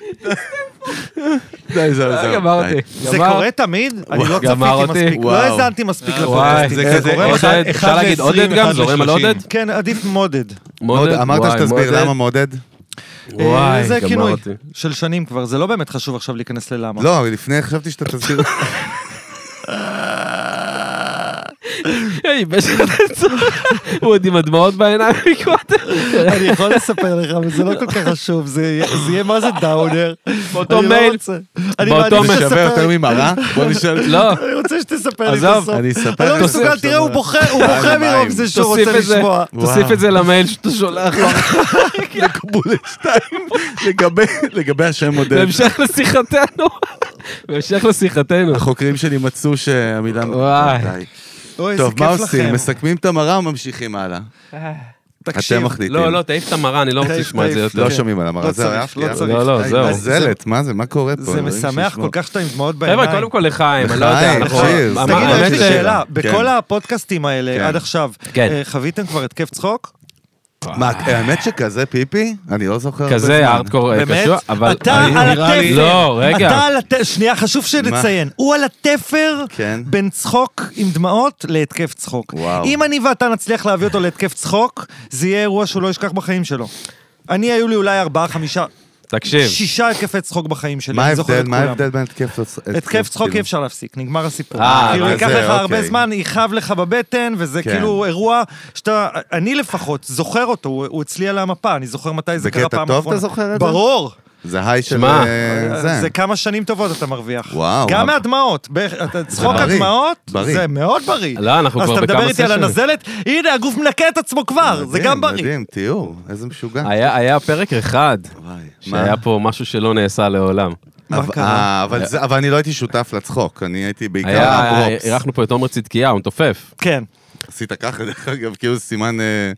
די, זהו, זהו. גמרתי. זה. קורה תמיד? אני לא צפיתי. מספיק, לא. האזנתי מספיק וואי, לפודקאסטים. זה כזה, אפשר להגיד עודד גם? זורם על עודד? כן, עדיף מודד. מוד- אמרת וואי, שתסביר מודד. למה מודד? וואי, אה, זה גמר כינוי. של שנים כבר, זה לא באמת חשוב עכשיו להיכנס ללמה. לא, לפני חשבתי שאתה תסביר. היי, בשביל הוא עוד עם הדמעות בעיניים מקודם. אני יכול לספר לך, אבל זה לא כל כך חשוב, זה יהיה- מה זה דאונר. באותו לא מייל. אני באותו מעדיף מייל. שווה. יותר ממראה? בוא נשאל. לא, אני רוצה שתספר לי את עזוב, הסוף. אני אספר אני לא מסוגל, בסוף תראה, הוא. בוכה, הוא בוכה. מרוב זה שהוא רוצה את זה, לשמוע. תוסיף. את זה למייל שאתה שולח לו. לקבולת שתיים, לגבי- השם מודד. בהמשך לשיחתנו. בהמשך לשיחתנו. החוקרים שלי מצאו שהמילה... וואי. אוי, איזה טוב, כיף מה לכם. עושים? מסכמים את המראה או ממשיכים הלאה? תקשיב, אתם מחליטים. לא, לא, תעיף את המראה, אני לא רוצה תעיף, לשמוע את זה תעיף. יותר. לא כן. שומעים על המראה, לא צריך, עפתי, לא עפתי. צריך. לא, לא, זהו. נזלת, מה זה, מה קורה פה? זה אלוהים משמח שישמור. כל כך שאתה עם דמעות בעיניים. חבר'ה, קודם כל לחיים, אני לא יודע, לחיים, אנחנו... cheers. אמר- תגידו, האמת יש לי ש- שאלה, כן. בכל הפודקאסטים האלה כן. עד עכשיו, כן. אה, חוויתם כבר התקף צחוק? מה, האמת שכזה פיפי? אני לא זוכר. כזה. הארדקור אה? קשוח, אבל... אתה אני- על התפר. לא, רגע. אתה על התפר, שנייה, חשוב שנציין. הוא על התפר כן. בין צחוק עם דמעות להתקף צחוק. אם אני ואתה נצליח להביא אותו להתקף צחוק, זה יהיה אירוע שהוא לא ישכח בחיים שלו. אני, היו לי אולי ארבעה, חמישה, תקשיב, שישה התקפי צחוק בחיים שלי. מה אני זוכר ההבדל? את מה כולם. ההבדל בין התקף לצחוק? התקף צחוק אי אפשר להפסיק, נגמר הסיפור. אה, כאילו, מה ייקח זה, לך הרבה אוקיי. זמן, יכאב לך בבטן, וזה כן. כאילו אירוע שאתה, אני לפחות, זוכר אותו, הוא הוא אצלי על המפה, אני זוכר מתי זה קרה בקטע פעם טוב אחרונה. אתה זוכר את זה? ברור. זה היי של שמע, אה, זה. זה כמה שנים טובות אתה מרוויח. וואו. גם אבל- מהדמעות. צחוק הדמעות, בריא. זה מאוד בריא. לא, אנחנו כבר אז אתה בכמה מדבר איתי על סשנים. הנזלת, הנה, הגוף מנקה את עצמו כבר, זה מדהים, גם בריא. מדהים, תיאור, איזה משוגע. היה היה פרק אחד, וואי, שהיה מה? פה משהו שלא נעשה לעולם. אבל-? אה, אבל זה- אבל אני לא הייתי שותף לצחוק, אני הייתי בעיקר הפרופס. אירחנו פה את עומר צדקיה, הוא מתופף. כן. עשית ככה, דרך אגב, כאילו סימן... אה,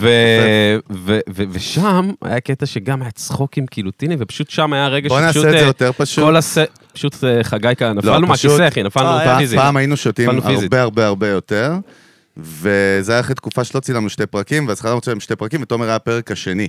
ו- ו- ו- ושם היה קטע שגם היה צחוקים כאילו טיני, ופשוט שם היה רגע בוא שפשוט... נעשה את זה אה, יותר פשוט. כל הס... פשוט אה, חגי כאן, נפלנו פשוט- מהכיסא, אחי, נפלנו אה, פיזית. פעם היינו שותים נפלנו. הרבה הרבה הרבה יותר, וזה היה אחרי תקופה שלא צילמנו שתי פרקים, ואז חזרנו לצלם שתי פרקים, ותומר היה הפרק השני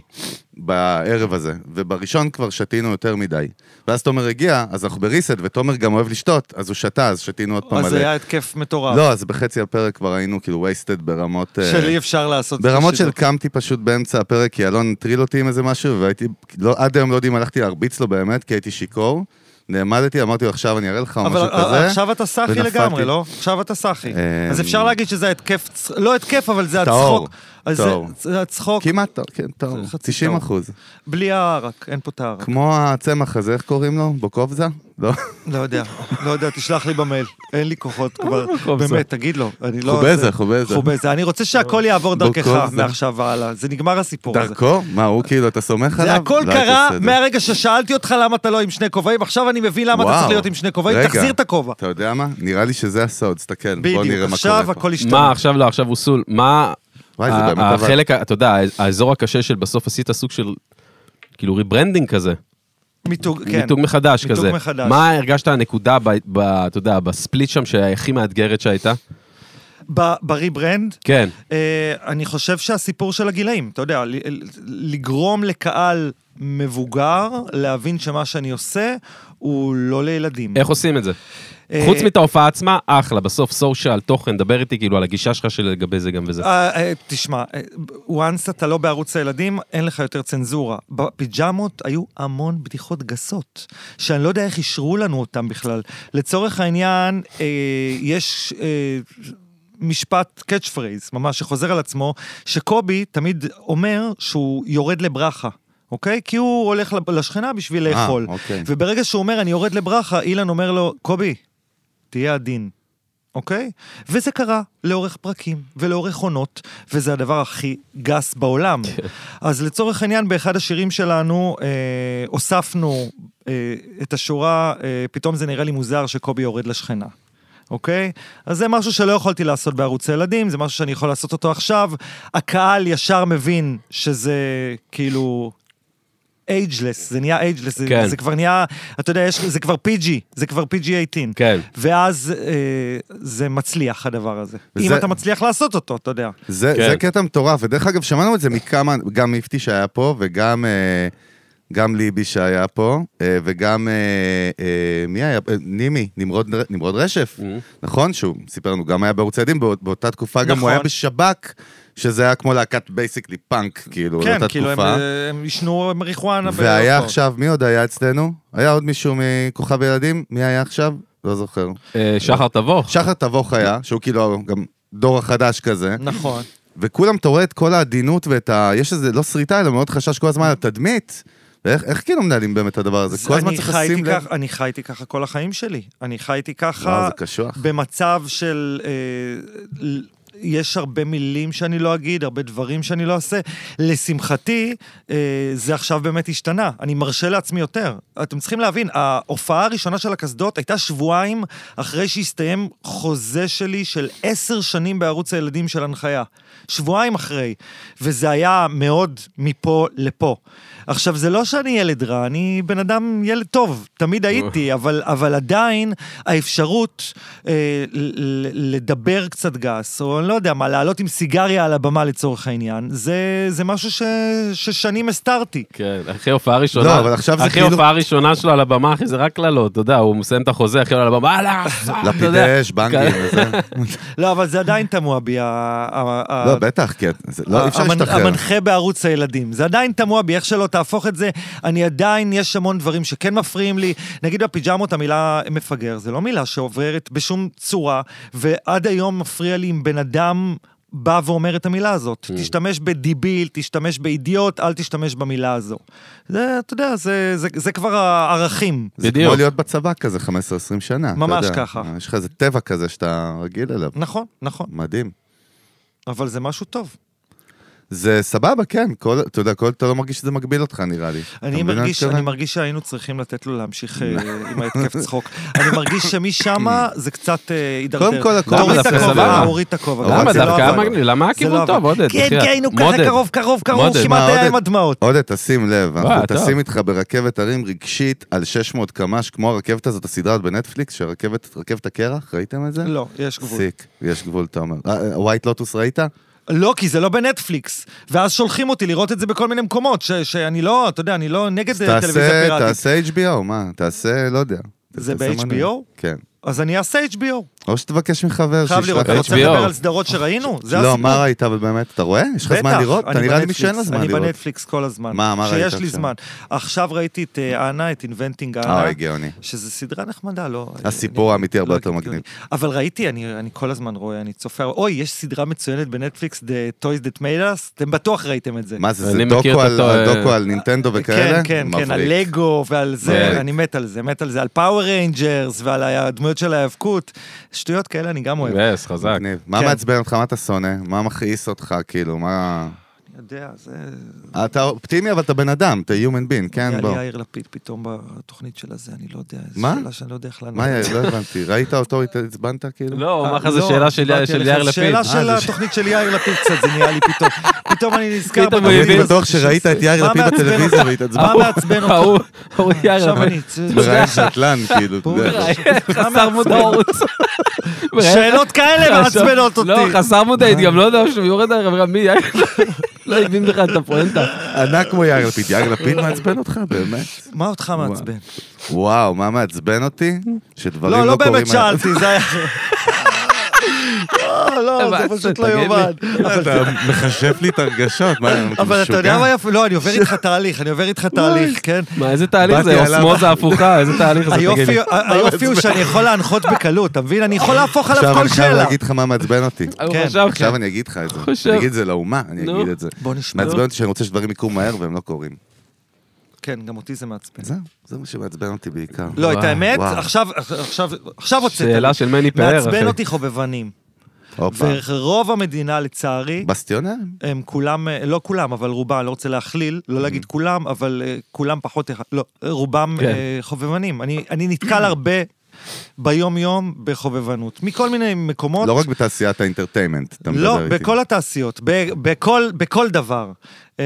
בערב הזה, ובראשון כבר שתינו יותר מדי. ואז תומר הגיע, אז אנחנו בריסט, ותומר גם אוהב לשתות, אז הוא שתה, אז שתינו עוד פעם אז מלא. זה היה התקף מטורף. לא, אז בחצי הפרק כבר היינו כאילו wasted ברמות... אה, של אי אפשר לעשות. ברמות של. קמתי פשוט באמצע הפרק, כי אלון הטריל אותי עם איזה משהו, והייתי, לא, עד היום לא יודעים, הלכתי להרביץ לו באמת, כי הייתי שיכור. נעמדתי, אמרתי לו, עכשיו אני אראה לך, אבל משהו כזה. עכשיו אתה סאחי. לגמרי, לא? עכשיו אתה סאחי. אמ, אז אפשר להגיד שזה התקף, לא התקף, אבל זה הצחוק. אז זה- טהור. זה הצחוק כמעט, טוב, כן, חצי 90 טוב. אחוז. בלי הערק, אין פה את הערק. כמו הצמח הזה, איך קוראים לו? בוקובזה? לא? לא יודע, לא יודע, תשלח לי במייל. אין לי כוחות כבר. חובזה. באמת, תגיד לו. אני לא... חובזה, זה- חובזה. חובזה. אני רוצה שהכל יעבור דרכך. מעכשיו והלאה. זה נגמר הסיפור הזה. דרכו? מה, הוא כאילו, אתה סומך עליו? זה הכל לא קרה. מהרגע ששאלתי אותך למה אתה לא עם שני כובעים, עכשיו אני מבין למה אתה. צריך להיות עם שני כובעים, תחזיר את הכובע. אתה יודע מה? נראה לי שזה הסוד, תסתכל, בוא נראה בדיוק, מה קורה עכשיו פה. הכל השתנה. מה, עכשיו לא, עכשיו הוא סול. מה... וואי, זה באמת עבד. החלק, אתה יודע, האזור הקשה של בסוף עשית סוג של, כאילו rebranding כזה. מיתוג, כן. מיתוג מחדש מיתוג כזה. מחדש. מה הרגשת הנקודה, ב- ב- אתה יודע, ב split שם, שהכי מאתגרת שהייתה? ב rebrand, כן. אה, אני חושב שהסיפור של הגילאים, אתה יודע, לגרום לקהל מבוגר להבין שמה שאני עושה הוא לא לילדים. איך עושים את זה? אה, חוץ מאת ההופעה עצמה, אחלה, בסוף social, תוכן, דבר איתי כאילו על הגישה שלך שלגבי זה גם וזה. אה, אה, תשמע, once אתה לא בערוץ הילדים, אין לך יותר צנזורה. בפיג'מות היו המון בדיחות גסות, שאני לא יודע איך אישרו לנו אותם בכלל. לצורך העניין, יש... משפט catchphrase, ממש, שחוזר על עצמו, שקובי תמיד אומר שהוא יורד לברכה, אוקיי? כי הוא הולך לשכנה בשביל אה, לאכול. אוקיי. וברגע שהוא אומר, אני יורד לברכה, אילן אומר לו, קובי, תהיה עדין. אוקיי? וזה קרה לאורך פרקים ולאורך עונות, וזה הדבר הכי גס בעולם. אז לצורך העניין, באחד השירים שלנו אה, הוספנו אה, את השורה, אה, פתאום זה נראה לי מוזר שקובי יורד לשכנה. אוקיי? אז זה משהו שלא יכולתי לעשות בערוץ הילדים, זה משהו שאני יכול לעשות אותו עכשיו. הקהל ישר מבין שזה כאילו אייג'לס, זה נהיה אייג'לס, זה, כן. זה כבר נהיה, אתה יודע, יש, זה כבר PG, זה כבר PG-18. כן. ואז אה, זה מצליח הדבר הזה. וזה- אם אתה מצליח לעשות אותו, אתה יודע. זה, כן. זה קטע מטורף, ודרך אגב, שמענו את זה מכמה, גם איפתי שהיה פה, וגם אה, גם ליבי שהיה פה, אה, וגם, אה, אה, מי היה? נימי, נמרוד, נמרוד רשף, Mhm. נכון? שהוא סיפר לנו, גם היה בערוץ הילדים, באות- באותה תקופה גם הוא נכון. היה בשב"ק, שזה היה כמו להקת basically פאנק, כאילו, כן, כאילו תקופה. אה, הם עישנו מריחואנה. והיה בהופעות. עכשיו, מי עוד היה אצלנו? היה עוד מישהו מכוכב ילדים? מי היה עכשיו? לא זוכר. שחר תבוך. שחר תבוך היה, שהוא כאילו גם דור החדש כזה. נכון. וכולם, אתה רואה את כל העדינות ואת ה... יש איזה, לא שריטה, אלא מאוד חשש כל הזמן על התדמית. ואיך איך כאילו מנהלים באמת את הדבר הזה? כל הזמן צריך לשים לב. אני חייתי ככה כל החיים שלי. אני חייתי וואו, ככה זה קשוח. במצב של... אה, יש הרבה מילים שאני לא אגיד, הרבה דברים שאני לא אעשה. לשמחתי, אה, זה עכשיו באמת השתנה. אני מרשה לעצמי יותר. אתם צריכים להבין, ההופעה הראשונה של הקסדות הייתה שבועיים אחרי שהסתיים חוזה שלי של עשר שנים בערוץ הילדים של הנחיה. שבועיים אחרי. וזה היה מאוד מפה לפה. עכשיו, זה לא שאני ילד רע, אני בן אדם ילד טוב, תמיד הייתי, אבל, אבל עדיין האפשרות אה, לדבר קצת גס, או אני לא יודע מה, לעלות עם סיגריה על הבמה לצורך העניין, זה, זה משהו ש, ששנים הסתרתי. כן, אחרי הופעה ראשונה, לא, אבל עכשיו זה אחרי כאילו- הופעה ראשונה שלו על הבמה, אחי, זה רק קללות, אתה יודע, הוא מסיים את החוזה, אחרי הוא על הבמה, הלאה, אתה יודע. לפידי אש, בנגים וזה. לא, אבל זה עדיין תמוה בי, ה- לא, בטח, כן. זה- לא, אי אפשר המנ- להשתחרר. המנחה בערוץ הילדים. זה עדיין תמוה בי, איך שלא תהפוך את זה, אני עדיין, יש המון דברים שכן מפריעים לי. נגיד בפיג'מות המילה מפגר, זה לא מילה שעוברת בשום צורה, ועד היום מפריע לי אם בן אדם בא ואומר את המילה הזאת. Mm. תשתמש בדיביל, תשתמש באידיוט, אל תשתמש במילה הזו. זה, אתה יודע, זה, זה, זה כבר הערכים. זה בדיוק. כמו להיות בצבא כזה 15-20 שנה. ממש יודע. ככה. יש לך איזה טבע כזה שאתה רגיל אליו. נכון, נכון. מדהים. אבל זה משהו טוב. זה סבבה, כן. כל, אתה יודע, כל, אתה לא מרגיש שזה מגביל אותך, נראה לי. אני מרגיש? אני מרגיש שהיינו צריכים לתת לו להמשיך אה, עם ההתקף צחוק. אני מרגיש שמשם זה קצת אה, הידרדר. קודם כל, הכל תוריד את הכובע. אה, הוריד את הכובע. למה לא דווקא. מגניב? למה הכיוון לא טוב. עודד? כן, בחייאת. כן, הוא ככה. קרוב, קרוב, קרוב. כמעט היה? עם הדמעות. עודד, תשים לב, אנחנו. טסים איתך ברכבת הרים רגשית על 600 קמ"ש, כמו הרכבת הזאת, הסדרה בנטפליקס, שהרכבת, רכבת הקרח, ראיתם את זה? לא, יש גבול. סיק, יש גבול, אתה אומר. White Lotus ראית? לא, כי זה לא בנטפליקס. ואז שולחים אותי לראות את זה בכל מיני מקומות, ש- שאני לא, אתה יודע, אני לא נגד אה, טלוויזיה תעשה, פיראטית. תעשה HBO, מה? תעשה, לא יודע. זה תעשה ב-HBO? כן. אז אני אעשה HBO. או שתבקש מחבר חייב שישלח לראות, אתה. רוצה HBO. לדבר על סדרות שראינו? זה לא, הסיפור. מה ראית אבל באמת? אתה רואה? יש לך זמן לראות? אתה אני נראה לי מי שאין לו זמן אני לראות. בנטפליקס כל הזמן. מה, מה ראית שיש לי עכשיו? זמן. עכשיו ראיתי את אה, אנה, את Inventing Anna. אה, גאוני. שזה סדרה נחמדה, לא... הסיפור אני- האמיתי הרבה לא יותר הגיוני. מגניב. אבל ראיתי, אני, אני כל הזמן רואה, אני צופה, אוי, יש סדרה מצוינת בנטפליקס, The Toys That Made Us, אתם בטוח ראיתם את זה. מה זה, זה אני דוקו על- אה, על נינטנדו וכאלה? כן, כן, כן, על. לגו ועל זה, מבריק. אני מת על זה, מת על זה, על פאוור ריינג'רס ועל הדמויות של ההיאבקות. שטויות כאלה אני גם אוהב. yes, חזק. מה כן. מעצבן אותך? מה אתה שונא? מה מכעיס אותך? כאילו, מה... יודע, זה... אתה אופטימי, אבל אתה בן אדם, אתה human being, כן? היה בוא. לי יאיר לפיד פתאום בתוכנית של הזה, אני לא יודע, זו מה? שאלה שאני לא יודע איך לענות. מה, יאיר? לא הבנתי. ראית אותו, עצבנת כאילו? לא, אה, מה לך זה לא, שאלה של. יאיר לפיד. שאלה אה, של התוכנית של יאיר לפיד קצת, זה נהיה לי פתאום. פתאום אני נזכר הוא בתוכנית. אני בטוח שראית את יאיר לפיד בטלוויזיה אותך? והתעצבנת. מה מעצבן אותך? ההוא, ההוא יאיר לפיד. אני... מראיין שטלן, כאילו. הוא. חסר מודעות. שאלות כאלה מעצבנות אותי. לא, חסר מודעית, גם לא יודע שהוא יורד עליו, מי יאיר? לא הבין בכלל את הפואנטה. ענק כמו יאיר לפיד. יאיר לפיד מעצבן אותך? באמת? מה אותך מעצבן? וואו, מה מעצבן אותי? שדברים לא, לא לא קורים... באמת שאלתי, זה היה... לא, לא, זה פשוט לא. יאומן. אבל אתה מחשף לי את הרגשות, מה, אבל אתה יודע מה יפה? לא, אני עובר איתך תהליך, אני עובר איתך תהליך, כן? מה, איזה תהליך זה? אוסמוזה הפוכה, איזה תהליך זה? תגיד לי. היופי הוא שאני יכול להנחות בקלות, אתה מבין? אני יכול להפוך עליו עכשיו כל אני חייב שאלה. להגיד לך מה מעצבן אותי. כן, עכשיו אני אגיד לך את זה. אני אגיד את זה לאומה, אני. אגיד את זה. בוא נשמע. מעצבן אותי שאני רוצה שדברים יקרו מהר והם לא קורים. כן, גם אותי זה מעצבן. זהו, זה מה שמעצבן אותי בעיקר. לא, את האמת. עכשיו, עכשיו, עכשיו הוצאת. שאלה של מני פאר, אחי. מעצבן אותי חובבנים. ורוב המדינה, לצערי, בסטיונרים? הם כולם, אה, לא כולם, אבל רובם, אני לא רוצה להכליל, לא להגיד כולם, אבל אה, כולם פחות, אחד- לא, רובם כן. אה, חובבנים. אני אני נתקל הרבה ביום-יום בחובבנות, מכל מיני מקומות. לא רק בתעשיית האינטרטיימנט, אתה מדבר לא, איתי. בכל התעשיות, ב- בכל, בכל דבר. אה,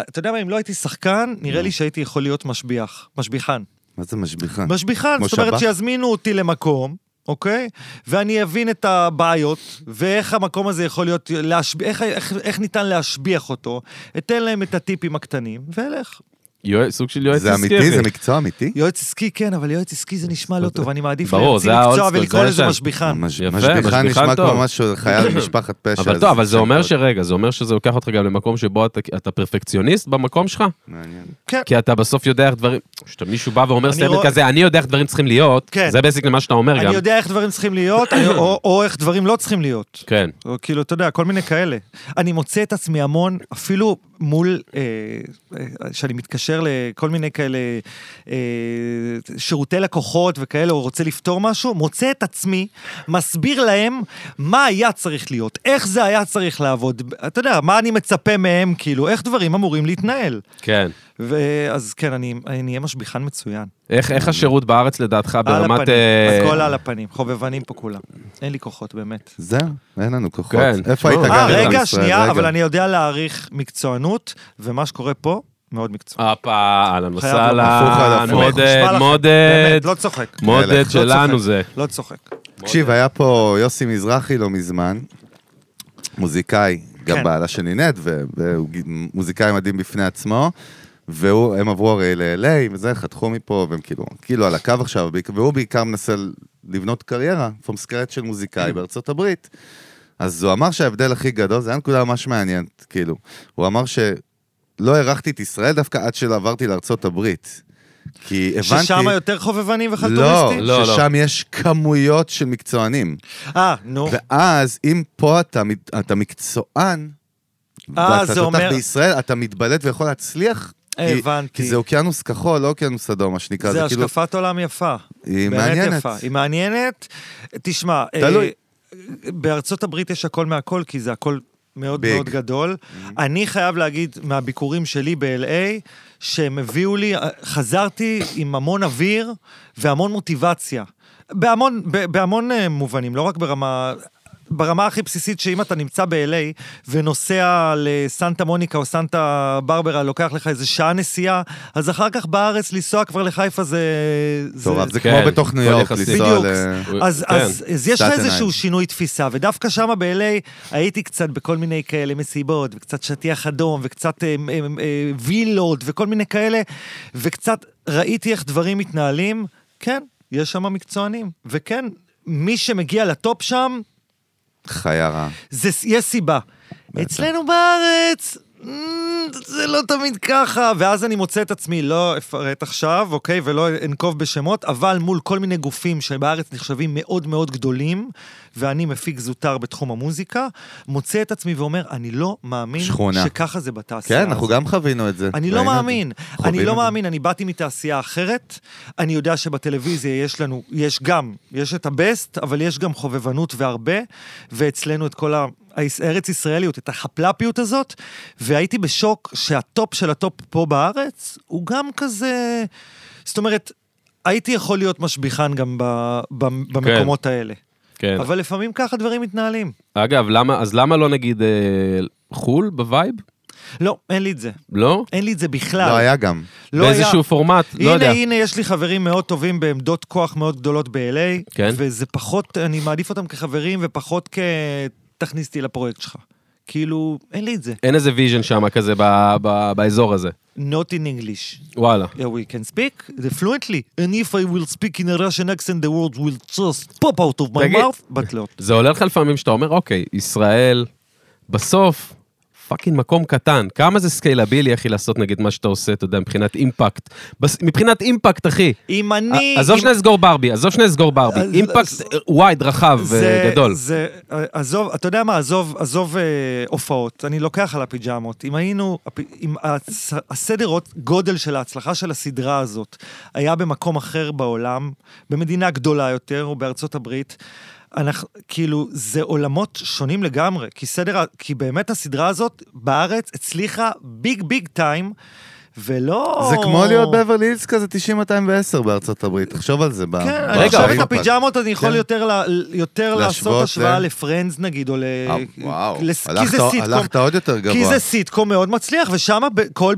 אתה יודע מה, אם לא הייתי שחקן, נראה לי שהייתי יכול להיות משביח, משביחן. מה זה? משביחן, כמו זאת אומרת שב"ח? שיזמינו אותי למקום, אוקיי? ואני אבין את הבעיות, ואיך המקום הזה יכול להיות, להשב... איך, איך, איך ניתן להשביח אותו, אתן להם את הטיפים הקטנים, ואלך. יועץ- סוג של יועץ זה עסקי, אמיתי? אחי. זה מקצוע אמיתי? יועץ עסקי כן, אבל יועץ עסקי זה נשמע לא טוב, אני מעדיף להמציא זה מקצוע ולקרוא זה לזה. משביחן. משביחן נשמע. כמו משהו, חייל במשפחת פשע. אבל טוב, אבל זה אומר שרגע, זה אומר שזה לוקח אותך גם למקום שבו אתה- פרפקציוניסט במקום שלך? מעניין. כן. כי אתה בסוף יודע איך דברים, כשמישהו בא ואומר סטנדרט רואה- כזה, אני יודע איך דברים צריכים להיות, כן. זה בעצם מה שאתה אומר גם. אני יודע איך דברים צריכים להיות, או או איך דברים לא צריכים להיות. כן. כאילו, אתה יודע, כל מיני כאלה. אני מוצא את עצמי המון, אפילו מול, אה, אה, שאני מתקשר לכל מיני כאלה אה, שירותי לקוחות וכאלה, או רוצה לפתור משהו, מוצא את עצמי, מסביר להם מה היה צריך להיות, איך זה היה צריך לעבוד. אתה יודע, מה אני מצפה מהם, כאילו, איך דברים אמורים להתנהל. כן. ואז כן, אני אני אהיה משביחן מצוין. איך איך השירות בארץ לדעתך על ברמת... הפנים, אה, הכל על הפנים, חובבנים פה כולם. אין לי כוחות, באמת. זהו, אין לנו כוחות. כן. איפה היית אה, גר אה, רגע? שנייה, רגע. אבל אני יודע להעריך מקצוענות, ומה שקורה פה, מאוד מקצועי. הופה, אהלן וסהלן. מודד, מודד, באמת, לא צוחק. מודד מלך. שלנו. זה. לא צוחק. תקשיב, היה פה יוסי מזרחי לא מזמן, מוזיקאי, גם כן. בעלה של נינט, ו- והוא ג- מוזיקאי מדהים בפני עצמו, והם עברו הרי ל-LA וזה, חתכו מפה, והם כאילו, כאילו על הקו עכשיו, והוא בעיקר מנסה לבנות קריירה, from scratch של מוזיקאי בארצות הברית. אז הוא אמר שההבדל הכי גדול, זו הייתה נקודה ממש מעניינת, כאילו, הוא אמר שלא הערכתי את ישראל דווקא עד שעברתי לארצות הברית. כי הבנתי... ששם יותר חובבנים לא, וחלטוריסטים? לא, לא. ששם יש כמויות של מקצוענים. אה, נו. ואז, אם פה אתה, אתה מקצוען, אה, ואתה זה תותח אומר- בישראל, אתה מתבלט ויכול להצליח. כי- הבנתי. כי זה אוקיינוס כחול, לא אוקיינוס אדום, מה שנקרא. זה כאילו... השקפת עולם יפה. היא מעניינת. יפה. היא מעניינת. תשמע, תלוי. אה, בארצות הברית יש הכל מהכל, כי זה הכל מאוד ביג. מאוד גדול. אני חייב להגיד, מהביקורים שלי ב-LA, שהם הביאו לי, חזרתי עם המון אוויר והמון מוטיבציה. בהמון, בהמון אה, מובנים, לא רק ברמה... ברמה הכי בסיסית, שאם אתה נמצא ב-LA ונוסע לסנטה מוניקה או סנטה ברברה, לוקח לך איזה שעה נסיעה, אז אחר כך בארץ לנסוע כבר לחיפה זה... זה- טוב, זה כן, כמו בתוך ניו יורק. לנסוע בדיוק. ל... אז, כן. אז, אז יש לך איזשהו. שינוי תפיסה, ודווקא שם ב-LA הייתי קצת בכל מיני כאלה מסיבות, וקצת שטיח אדום, וקצת אה, אה, אה, וילות, וכל מיני כאלה, וקצת ראיתי איך דברים מתנהלים. כן, יש שם מקצוענים, וכן, מי שמגיע לטופ שם, חיה רעה. זה, יש סיבה. אצלנו בארץ, זה לא תמיד ככה, ואז אני מוצא את עצמי, לא אפרט עכשיו, אוקיי, ולא אנקוב בשמות, אבל מול כל מיני גופים שבארץ נחשבים מאוד מאוד גדולים, ואני מפיק זוטר בתחום המוזיקה, מוצא את עצמי ואומר, אני לא מאמין שכונה. שככה זה בתעשייה כן, אנחנו הזאת." גם חווינו את זה. אני לא. מאמין, אני לא. מאמין, אני באתי מתעשייה אחרת, אני יודע שבטלוויזיה יש לנו, יש גם, יש את הבסט, אבל יש גם חובבנות והרבה, ואצלנו את כל הארץ ישראליות, את החפלפיות הזאת, והייתי בשוק שהטופ של הטופ פה בארץ, הוא גם כזה, זאת אומרת, הייתי יכול להיות משביחן גם ב, ב, במקומות האלה. כן. אבל לפעמים ככה דברים מתנהלים. אגב, למה, אז למה לא נגיד אה, חו"ל ב vibe? לא, אין לי את זה. לא? אין לי את זה בכלל. לא היה גם. לא היה. באיזשהו פורמט, לא הנה, יודע. הנה, יש לי חברים מאוד טובים בעמדות כוח מאוד גדולות ב-LA, כן. וזה פחות, אני מעדיף אותם כחברים ופחות כ... תכניס אותי לפרויקט שלך. כאילו, אין לי את זה. אין איזה vision שם כזה ב- ב- באזור הזה. Not in English. וואלה. Yeah, we can speak the fluently. And if I will speak in a Russian accent, the words will just pop out of my תגיד- mouth, but לא. זה עולה לך לפעמים שאתה אומר, אוקיי, ישראל, בסוף, fucking מקום קטן. כמה זה scalable, אחי, לעשות נגיד מה שאתה עושה, אתה יודע, מבחינת impact. בס... מבחינת impact, אחי. אם אני... עזוב אם- שנייה לסגור ברבי, עזוב שנייה לסגור ברבי. אז- impact אז- וייד, רחב וגדול. זה, עזוב, אתה יודע מה, עזוב, עזוב אה, הופעות, אני לוקח על הפיג'מות. אם היינו, אם הצ- הסדר גודל של ההצלחה של הסדרה הזאת היה במקום אחר בעולם, במדינה גדולה יותר, או בארצות הברית, אנחנו, כאילו, זה עולמות שונים לגמרי, כי סדר, כי באמת הסדרה הזאת בארץ הצליחה ביג ביג טיים, ולא... זה כמו להיות בברלי הילס כזה 90-210 בארצות הברית, תחשוב על זה. כן, אני חושב ב impact. את הפיג'מות אני יכול כן. יותר ל- יותר לעשות השוואה ל- לפרנדס נגיד, או ל... אה, וואו, הלכת- זה סיטקום. הלכת עוד יותר גבוה. כי זה סיטקום מאוד מצליח, ושם כל,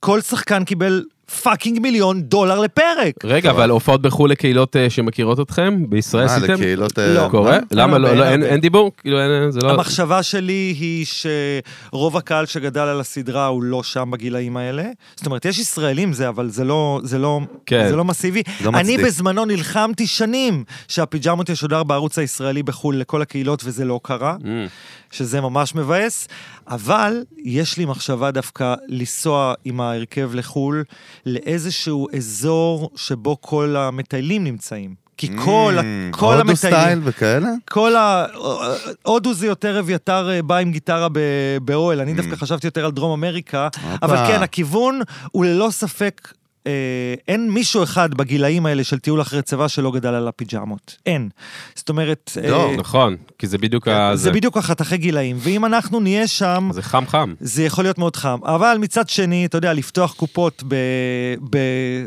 כל שחקן קיבל fucking מיליון דולר לפרק. רגע, אבל הופעות בחו"ל לקהילות אה, שמכירות אתכם? בישראל אה, עשיתם? לקהילות... לא. אה, קורה? מה? למה לא? לא, אין- דיבור? כאילו, אין- זה לא... המחשבה שלי היא שרוב הקהל שגדל על הסדרה הוא לא שם בגילאים האלה. זאת אומרת, יש ישראלים זה, אבל זה לא, זה לא, כן. זה לא מסיבי. לא אני. בזמנו נלחמתי שנים שהפיג'מות ישודר בערוץ הישראלי בחו"ל לכל הקהילות, וזה לא קרה. Mm. שזה ממש מבאס, אבל יש לי מחשבה דווקא לנסוע עם ההרכב לחו"ל לאיזשהו אזור שבו כל המטיילים נמצאים. כי כל, ה- Mm, כל הודו המטיילים... סטייל וכאלה? כל ה... הודו זה יותר אביתר אה, בא עם גיטרה באוהל, אני דווקא חשבתי יותר על דרום אמריקה, אבל כן, הכיוון הוא ללא ספק... אה, אין מישהו אחד בגילאים האלה של טיול אחרי צבא שלא גדל על הפיג'מות. אין. זאת אומרת... לא, אה, נכון, כי זה בדיוק ה... זה בדיוק החתכי גילאים, ואם אנחנו נהיה שם, זה חם חם. זה יכול להיות מאוד חם. אבל מצד שני, אתה יודע, לפתוח קופות ב, ב,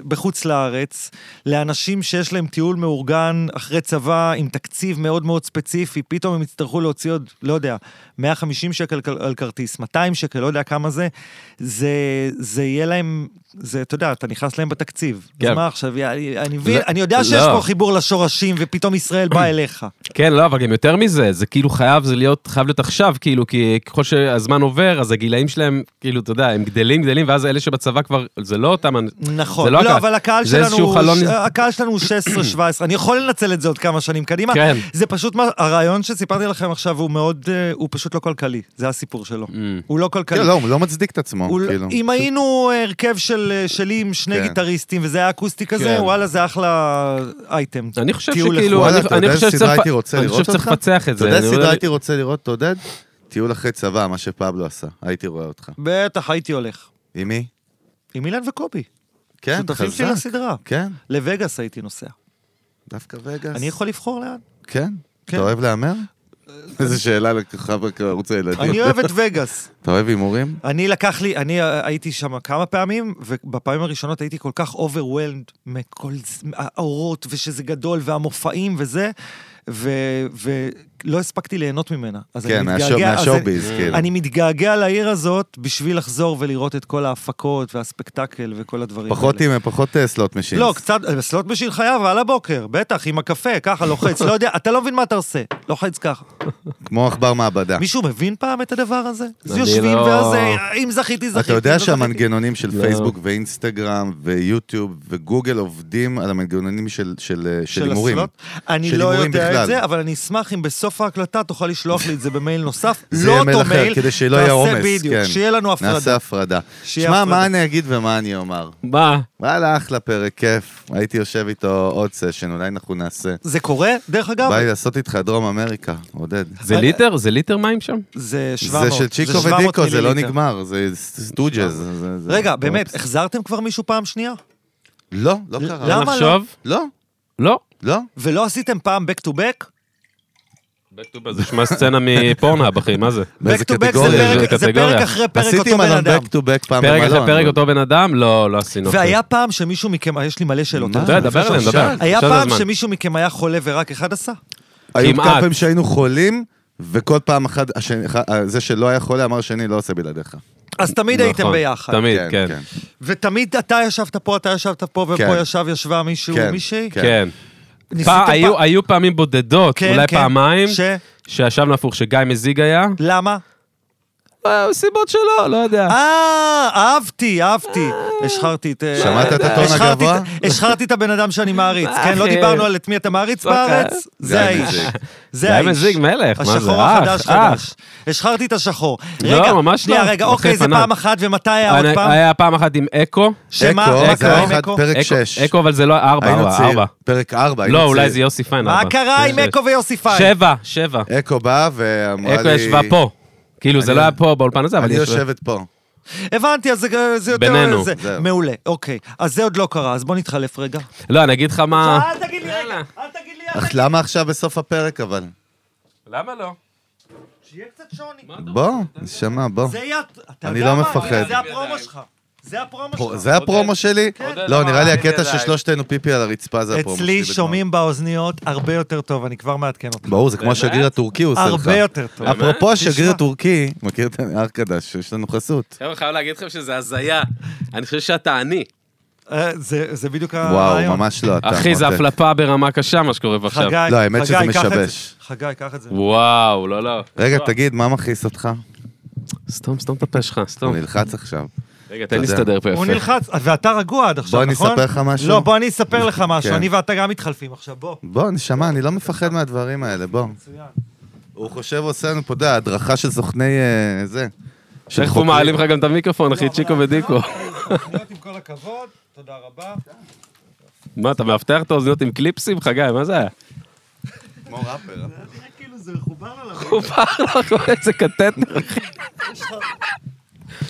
בחוץ לארץ, לאנשים שיש להם טיול מאורגן אחרי צבא, עם תקציב מאוד מאוד ספציפי, פתאום הם יצטרכו להוציא עוד, לא יודע, 150 שקל על כרטיס, 200 שקל, לא יודע כמה זה, זה, זה יהיה להם, זה, אתה יודע, אתה נכנס להם בתקציב. כן. אז מה עכשיו, אני, אני לא, אני יודע לא. שיש פה חיבור לשורשים, ופתאום ישראל בא אליך. כן, לא, אבל גם יותר מזה, זה כאילו חייב, זה להיות, חייב להיות עכשיו, כאילו, כי ככל שהזמן עובר, אז הגילאים שלהם, כאילו, אתה יודע, הם גדלים, גדלים, ואז אלה שבצבא כבר, זה לא אותם... נכון, זה לא, לא הקהל. אבל הקהל שלנו, חלון- ש- הקהל שלנו הוא 16-17, אני יכול לנצל את זה עוד כמה שנים קדימה. כן. זה פשוט, מה- הרעיון שסיפרתי לכם עכשיו הוא מאוד, אה, הוא פשוט לא כלכלי, זה הסיפור שלו. Mm. הוא לא כלכלי. כן, לא, הוא לא מצדיק את עצמו, הוא- כאילו. אם היינו הרכב של, אה, שלי עם שני שני כן. גיטריסטים, וזה היה אקוסטי כזה, כן. וואלה, זה אחלה אייטם. אני חושב שכאילו, וואלה, אני אתה אני יודע חושב איזה שצריך סדרה הייתי רוצה אני לראות חושב שצריך אותך? לפצח את אתה זה. יודע אני איזה אומר- סדרה הייתי רוצה לראות, עודד? טיול אחרי צבא, מה שפבלו עשה. הייתי רואה אותך. בטח, הייתי הולך. עם מי? עם אילן וקובי. כן, שותפים שלי חזק. לסדרה. כן, לווגאס הייתי נוסע. דווקא וגאס. אני יכול לבחור לאן? כן? כן. אתה אוהב להמר? איזו שאלה לכוכב ערוץ הילדים. אני אוהב את וגאס. אתה אוהב הימורים? אני לקח לי, אני אה, הייתי שם כמה פעמים, ובפעמים הראשונות הייתי כל כך overwhelmed מכל האורות, ושזה גדול, והמופעים וזה, ו- ולא הספקתי ליהנות ממנה. אז כן, מה show-biz, אני- כאילו. אני מתגעגע לעיר הזאת בשביל לחזור ולראות את כל ההפקות וה spectacle וכל הדברים פחות האלה. עם, פחות אה, slot machines. לא, קצת, סלוט בשביל חייו על הבוקר, בטח, עם הקפה, ככה לוחץ, לא יודע, אתה לא מבין מה אתה עושה, לוחץ ככה. כמו עכבר מעבדה. מישהו מבין פעם את הדבר הזה? אז יושבים, לא- ואז אה, אם זכיתי, זכיתי. אתה יודע לא. שהמנגנונים של לא. פייסבוק ואינסטגרם ויוטיוב וגוגל עובדים על המנגנונים של- של של הימורים. הסלוט? אני של לא הימורים יודע בכלל. את זה, אבל אני אשמח אם בסוף ההקלטה תוכל לשלוח לי את זה במייל נוסף. זה לא אותו אחר, מייל, כדי שלא יהיה תעשה עומס. בדיוק, כן. שיהיה לנו נעשה הפרדה. הפרדה. שיהיה שמע, הפרדה. מה אני אגיד ומה אני אומר? מה? וואלה, אחלה פרק, כיף. הייתי יושב איתו עוד סשן, אולי אנחנו נעשה. זה קורה, דרך אגב? בא לי לעשות איתך דרום אמריקה, עודד. זה ליטר? זה ליטר מים שם? זה 700. זה של צ'יקו 700 ודיקו, זה לא. נגמר, זה סטוג'ז. רגע, באמת, החזרתם כבר מישהו פעם שנייה? לא, לא קרה. למה? נחשוב? לא, לא. לא. ולא עשיתם פעם back to back? זה נשמע סצנה מפורנהאב, אחי, מה זה? באיזה back to back זה קטגוריה? פרק- זה. פרק אחרי פרק עשיתי אותו בן אדם. back to back פעם פרק. אחרי פרק אותו בן אדם? לא, לא עשינו. והיה פעם שמישהו מכם, יש לי מלא שאלות. זה. דבר, אליהם, דבר. היה פעם. שמישהו מכם היה חולה ורק אחד עשה? היו. כמה פעמים שהיינו חולים, וכל פעם אחת, אחד- זה שלא היה חולה אמר שני לא עושה בלעדיך. אז תמיד הייתם נכון, ביחד. תמיד, כן. ותמיד אתה ישבת פה, אתה ישבת פה, ופה כן. ישב, ישבה מישהו, כן, מישהי? כן. פעם- היו- היו פעמים בודדות, כן, אולי כן. פעמיים, ש... שישבנו הפוך, שגיא מזיג היה. למה? סיבות שלו, לא יודע. אה, אהבתי, אהבתי. השחרתי את... אה, שמעת את הטון הגבוה? השחרתי את הבן אדם שאני מעריץ, כן? לא. דיברנו על את מי אתה מעריץ אוקיי. בארץ? גיא זה האיש. זה גיא האיש. מזיג מלך, מה זה? השחור החדש. חדש. השחרתי את השחור. לא, רגע, ממש לא. רגע, אוקיי, זה. פעם אחת, ומתי היה עוד פעם? היה פעם אחת עם אקו. שמה? אקו, זה היה אחד? פרק אקו- 6. אקו, אבל זה לא ארבע, ארבע. ארבע. פרק 4. לא, אולי זה יוסי פיין, מה ארבע. קרה עם. אקו ויוסי פיין? שבע, שבע. אקו באה ואמרה לי... אקו ישבה פה. כאילו, זה לא היה פה באולפן הזה, אבל אני יושבת פה. הבנתי, אז זה- זה יותר... בינינו. זה- זהו. מעולה, אוקיי. אז זה עוד לא קרה, אז בוא נתחלף רגע. לא, אני אגיד לך מה... אל תגיד לי רגע, אל תגיד לי... אך. למה עכשיו בסוף הפרק אבל? למה לא? שיהיה קצת שוני. בוא, נשמה, בוא. זה יהיה... אתה אני לא? מפחד. זה הפרומו שלך. זה הפרומו שלך. זה הפרומו שלי? עודד, לא, נראה לי אני הקטע. ששלושתנו פיפי על הרצפה זה הפרומו שלי. אצלי. שומעים באוזניות הרבה יותר טוב, אני כבר מעדכן אותך. ברור, זה כמו? השגריר הטורקי הוא עושה לך. הרבה יותר טוב. אפרופו השגריר. הטורקי, מכיר את ארקדש, יש לנו חסות. חבר'ה, חייב להגיד לכם שזה הזיה. אני חושב שאתה עני. אה, זה זה בדיוק וואו, הרעיון. ממש לא אתה. אחי, זה. הפלפה ברמה קשה, מה שקורה עכשיו. חגי, לא, האמת שזה. משבש. חגי, קח את זה. וואו, לא, לא. רגע, תגיד, מה מכעיס אותך? סתום, סתום את הפה שלך, סתום. הוא נלחץ עכשיו. רגע, תן לי. להסתדר פה הוא יפה. נלחץ, ואתה רגוע עד עכשיו, בוא אני נכון? אספר לך משהו? לא, בוא אני אספר לך משהו, כן. אני ואתה גם מתחלפים עכשיו, בוא. בוא, נשמה, אני לא מפחד מהדברים האלה, בוא. מצוין. הוא חושב עושה לנו פה, אתה יודע, הדרכה של סוכני אה, זה. איך הוא. מעלים לך גם את המיקרופון, אחי, צ'יקו ודיקו. אוזניות עם כל הכבוד, תודה רבה. מה, אתה מאבטח את האוזניות עם קליפסים, חגי? מה זה היה? כמו ראפר. אה? נראה כאילו זה מחובר עליו. הוא בא לך, איזה קטטר, אחי.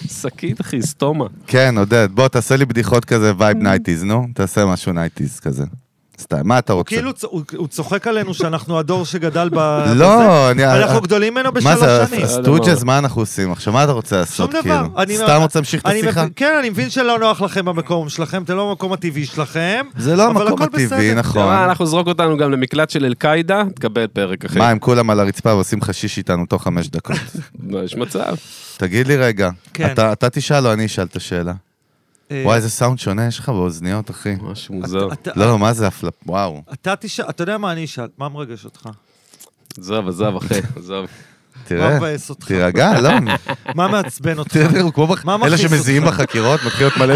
שקית, אחי, סטומה. כן, עודד, בוא, תעשה לי בדיחות כזה vibe nineties, נו. תעשה משהו nineties כזה. סתם, מה אתה רוצה? כאילו הוא צוחק עלינו שאנחנו הדור שגדל ב... לא, אני... אנחנו גדולים ממנו מה זה, בשלוש שנים. סטוג'ז, מה אנחנו עושים עכשיו? מה אתה רוצה לעשות, שום כאילו? דבר. אני- סתם רוצה להמשיך את השיחה? כן, אני מבין שלא נוח לכם במקום שלכם, אתם לא במקום הטבעי שלכם. זה לא המקום הטבעי. נכון. מה, אנחנו זרוק אותנו גם למקלט של אל-קאעידה, תקבל פרק, אחי. מה, הם כולם על הרצפה ועושים לך שיש איתנו תוך חמש דקות? מה, יש מצב. תגיד לי רגע, כן. אתה- אתה תשאל או אני אשאל את השאלה? אה, וואי, איזה סאונד שונה יש לך באוזניות, אחי. משהו מוזר. אתה- לא, מה זה הפלפ... וואו. אתה תשאל, אתה יודע מה אני אשאל, מה מרגש אותך? עזוב, עזוב, אחי, עזוב. תראה? תירגע, לא. מה מעצבן אותך? תראה, הוא כמו מה אלה שמזיעים? בחקירות, מתחיל להיות מלא.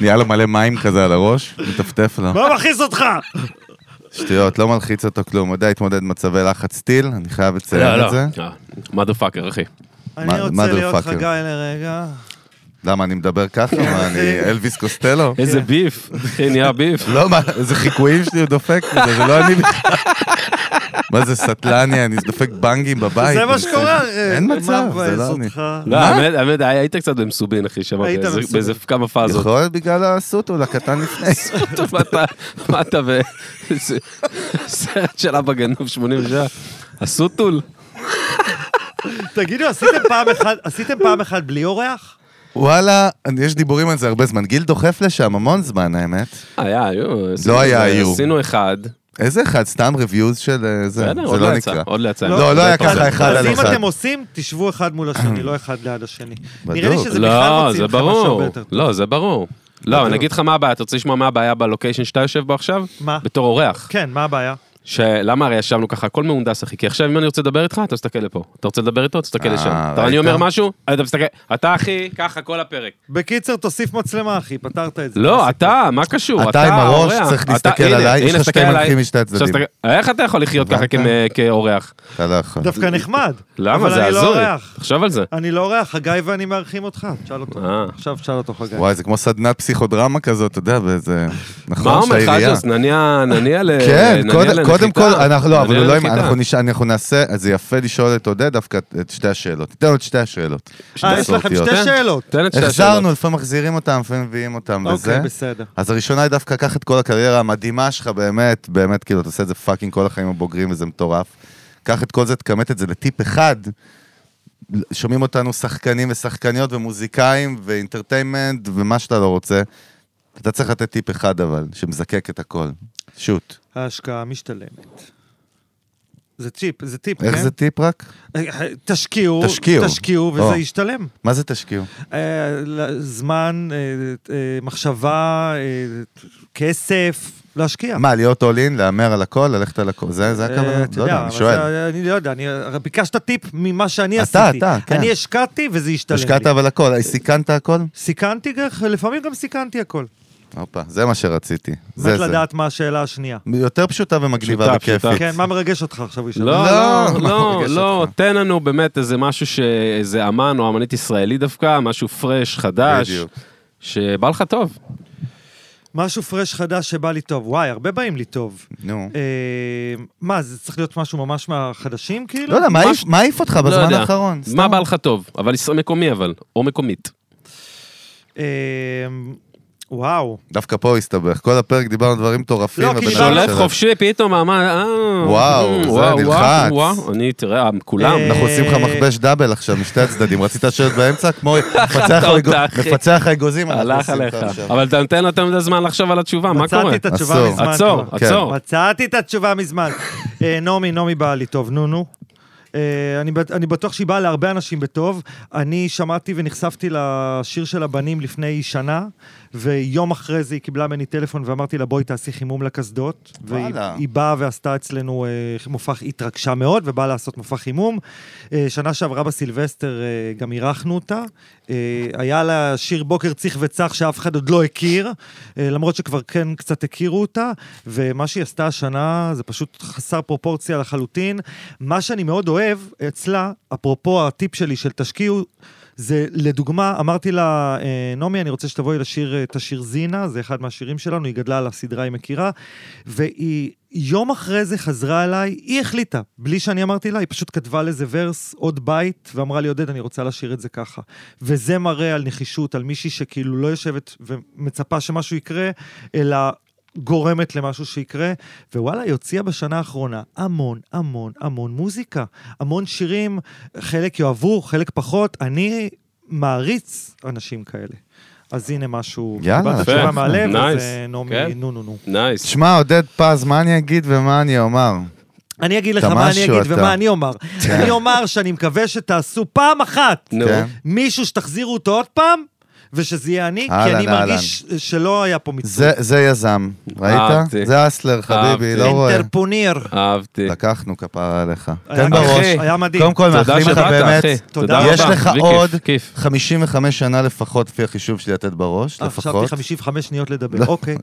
נהיה לו מלא מים כזה על הראש, מטפטף לו. מה מכעיס אותך? שטויות, לא מלחיץ אותו כלום. יודע להתמודד מצבי לחץ טיל, אני חייב לציין את זה. מדה פאקר, אחי. אני מה- רוצה להיות. חגי לרגע. למה, אני מדבר ככה? מה, אני אלוויס קוסטלו? איזה ביף, אחי, נהיה ביף. לא, מה, איזה חיקויים שלי הוא דופק זה לא אני בכלל. מה זה סטלני, אני דופק בנגים בבית. זה מה שקורה, אחי. אין מה מצב, זה לא אני. לא, האמת, האמת, היית קצת במסובין, אחי, שם, באיזה- כמה פאזות. יכול להיות בגלל הסוטול הקטן לפני. אתה, מה אתה ב... סרט של אבא גנוב 87. הסוטול? תגידו, עשיתם פעם אחת- עשיתם פעם אחת בלי אורח? וואלה, יש דיבורים על זה הרבה זמן. גיל דוחף לשם המון זמן, האמת. היה, היו. לא היה, היו. עשינו אחד. איזה אחד? סתם ריוויוז של אה, זה, בסדר, זה עוד לא לא יצא, נקרא. עוד לא יצא. לא, לא היה זה ככה פרק. אחד על אז אם אחד. אתם עושים, תשבו אחד מול השני, לא אחד ליד השני. בדוק. נראה לי שזה בכלל לא, מוציא זה משהו ברור. הרבה יותר טוב. לא, זה ברור. לא, אני אגיד לך מה הבעיה, אתה רוצה לשמוע מה הבעיה בלוקיישן שאתה יושב בו עכשיו? מה? בתור אורח. כן, מה הבעיה? שלמה הרי ישבנו ככה, הכל מהונדס אחי, כי עכשיו אם אני רוצה לדבר איתך, אתה מסתכל לפה. אתה רוצה לדבר איתו, תסתכל אה, לשם. אתה? אני אומר משהו, אתה מסתכל, אתה אחי, ככה כל הפרק. בקיצר, תוסיף מצלמה, אחי, פתרת את זה. לא, אתה, מה קשור? אתה עם הראש. צריך להסתכל עליי, יש לך שתי. מנחים משתי הצדדים. איך אתה יכול לחיות ככה כאורח? אתה לא יכול. דווקא נחמד. למה? זה לא הזוי. תחשוב על זה. אני לא אורח, חגי ואני מארחים אותך. תשאל אותו. אה. עכשיו תשאל אותו, חגי. וואי, זה כמו סדנת פסיכודרמה כזאת, אתה יודע, וזה... נכון, מה אומר שהעירייה- חג'וס? נניע, נניע ל... כן, נניע קודם- כל, אנחנו לא, אבל לא. אנחנו נשאל, אנחנו נעשה, אז זה יפה לשאול את עודד דווקא את שתי השאלות. לו את שתי השאלות. אה, יש לכם. שתי. שאלות. תן את שתי השאלות. החזרנו, לפעמים מחזירים אותם, לפעמים מביאים אותם וזה. אוקיי, בסדר. אז הראשונה היא דווקא קח את כל הקריירה המדהימה שלך, באמת, באמת, כאילו, אתה עושה את זה fucking כל החיים הבוגרים וזה מטורף. קח את כל זה, תכמת את זה לטיפ אחד. שומעים אותנו שחקנים ושחקניות ומוזיקאים ואינטרטיימנט ומה שאתה לא רוצה. אתה צריך לתת טיפ אחד אבל, שמזקק את הכל. שוט. ההשקעה משתלמת. זה טיפ, זה טיפ, איך כן? זה טיפ רק? אה, תשקיעו, תשקיעו. תשקיעו, או. וזה ישתלם. מה זה תשקיעו? אה, זמן, אה, אה, מחשבה, אה, כסף, להשקיע. מה, להיות all in, להמר על הכל, ללכת על הכל? זה זה אה, הכוונה? אתה לא יודע, אני שואל. זה- אני לא יודע, אני ביקשת טיפ ממה שאני אתה, עשיתי. אתה, כן. אני השקעתי וזה השתלם השקעת לי. אבל הכל, סיכנת הכל? סיכנתי, לפעמים גם סיכנתי הכל. הופה, זה מה שרציתי. זה זה. לדעת מה השאלה השנייה. יותר פשוטה ומגניבה וכיפית. פשוטה. כן, מה מרגש אותך עכשיו? ישי? לא, לא, לא, לא, לא? תן לנו באמת איזה משהו שאיזה אמן או אמנית ישראלי דווקא, משהו פרש, חדש, בדיוק. שבא לך טוב. משהו פרש חדש שבא לי טוב. וואי, הרבה באים לי טוב. נו. אה, מה, זה צריך להיות משהו ממש מהחדשים, כאילו? לא יודע, מה מה העיף- ש- מה העיף אותך לא בזמן יודע. האחרון? מה. בא לך טוב? אבל ישראל מקומי אבל, או מקומית. אה, וואו. דווקא פה הסתבך. כל הפרק דיברנו דברים מטורפים. לא, כי דיברנו- אדם שולף חופשי פתאום, אמר, אה, וואו, אה, זה וואו, נלחץ. וואו, אני, תראה, כולם. אה, אנחנו עושים לך מכבש דאבל עכשיו משתי הצדדים. רצית לשבת באמצע כמו מפצח האגוזים. הלך עליך. אבל אתה נותן יותר מדי זמן לחשוב על התשובה, מה קורה? מצאתי את התשובה. מזמן. עצור. כן. עצור. מצאתי את התשובה מזמן. אה, נעמי, נעמי באה לי טוב, נו נו. אה, אני, אני בטוח שהיא באה להרבה אנשים בטוב. אני שמעתי ונחשפתי לשיר של הבנים לפני שנה, ויום אחרי זה היא קיבלה ממני טלפון ואמרתי לה, בואי תעשי חימום לקסדות. והיא וואלה. היא באה ועשתה אצלנו אה, מופע, התרגשה מאוד, ובאה לעשות מופע חימום. אה, שנה שעברה בסילבסטר אה, גם אירחנו אותה. אה, היה לה שיר בוקר צריך וצח שאף אחד עוד לא הכיר, אה, למרות שכבר כן קצת הכירו אותה, ומה שהיא עשתה השנה זה פשוט חסר פרופורציה לחלוטין. מה שאני מאוד אוהב אצלה, אפרופו הטיפ שלי של תשקיעו, זה לדוגמה, אמרתי לה, אה, נעמי, אני רוצה שתבואי לשיר את השיר זינה, זה אחד מהשירים שלנו, היא גדלה על הסדרה, היא מכירה, והיא יום אחרי זה חזרה אליי, היא החליטה, בלי שאני אמרתי לה, היא פשוט כתבה לזה ורס, עוד בית, ואמרה לי, עודד, אני רוצה לשיר את זה ככה. וזה מראה על נחישות, על מישהי שכאילו לא יושבת ומצפה שמשהו יקרה, אלא גורמת למשהו שיקרה, ווואלה, היא הוציאה בשנה האחרונה המון, המון, המון מוזיקה. המון שירים, חלק יאהבו, חלק פחות. אני מעריץ אנשים כאלה. אז הנה משהו, יאללה, קיבלת יפה. תשובה מהלב, אז. אה, נעמי, כן. נו נו נו. נייס. שמע, עודד פז, מה אני אגיד ומה אני אומר? אני אגיד לך מה אני אגיד. ומה אני אומר. אני אומר שאני מקווה שתעשו פעם אחת. כן. מישהו שתחזירו אותו עוד פעם, ושזה יהיה אני, כי אני. מרגיש שלא היה פה מצוות. זה- זה יזם, ראית? זה אסלר, חביבי. לא רואה. אינטרפוניר. אהבתי. לקחנו כפרה עליך. היה- תן בראש. אחי, היה מדהים. קודם כל, מאחלים לך באמת. תודה תודה יש רבה. לך עוד כיף, כיף. 55 שנה לפחות, לפי החישוב שלי, לתת בראש, אה, חשבתי לפחות. 55 שניות לדבר. לא, אוקיי.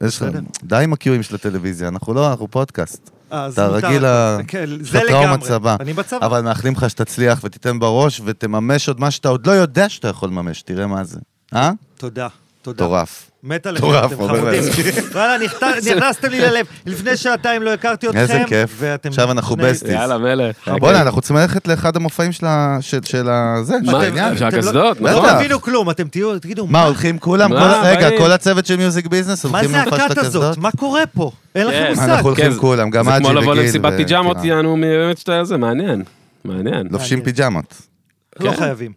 די עם הקיואים של הטלוויזיה, אנחנו לא, אנחנו פודקאסט. אתה. רגיל ל- כן, יש זה לך טראומה לגמרי. צבא. אני בצבא. אבל מאחלים לך שתצליח ותיתן בראש ותממש עוד מה שאתה עוד לא יודע שאתה יכול לממש, תראה מה זה. אה? תודה, תודה. מטורף. מת עליכם, אתם חמודים. וואלה, נכנסתם לי ללב. לפני שעתיים לא הכרתי אתכם. איזה כיף. עכשיו אנחנו בסטיז. יאללה, מלך. בוא'נה, אנחנו צריכים ללכת לאחד המופעים של ה... של- ה... זה, של מה, העניין. של לא- הקסדות. נכון? לא תבינו כלום, אתם תהיו, תגידו, מה, הולכים כולם? רגע. כל הצוות של מיוזיק ביזנס מה הולכים זה למופע של? הקסדות? מה קורה פה? אין לכם כן. מושג. אנחנו הולכים כן, כולם, גם זה אג'י כמו לבוא וגיל. למסיבת ו- פיג'מות, כן. יענו, באמת שאתה זה, מעניין. מעניין. לובשים פיג'מות. לא כן. חייבים.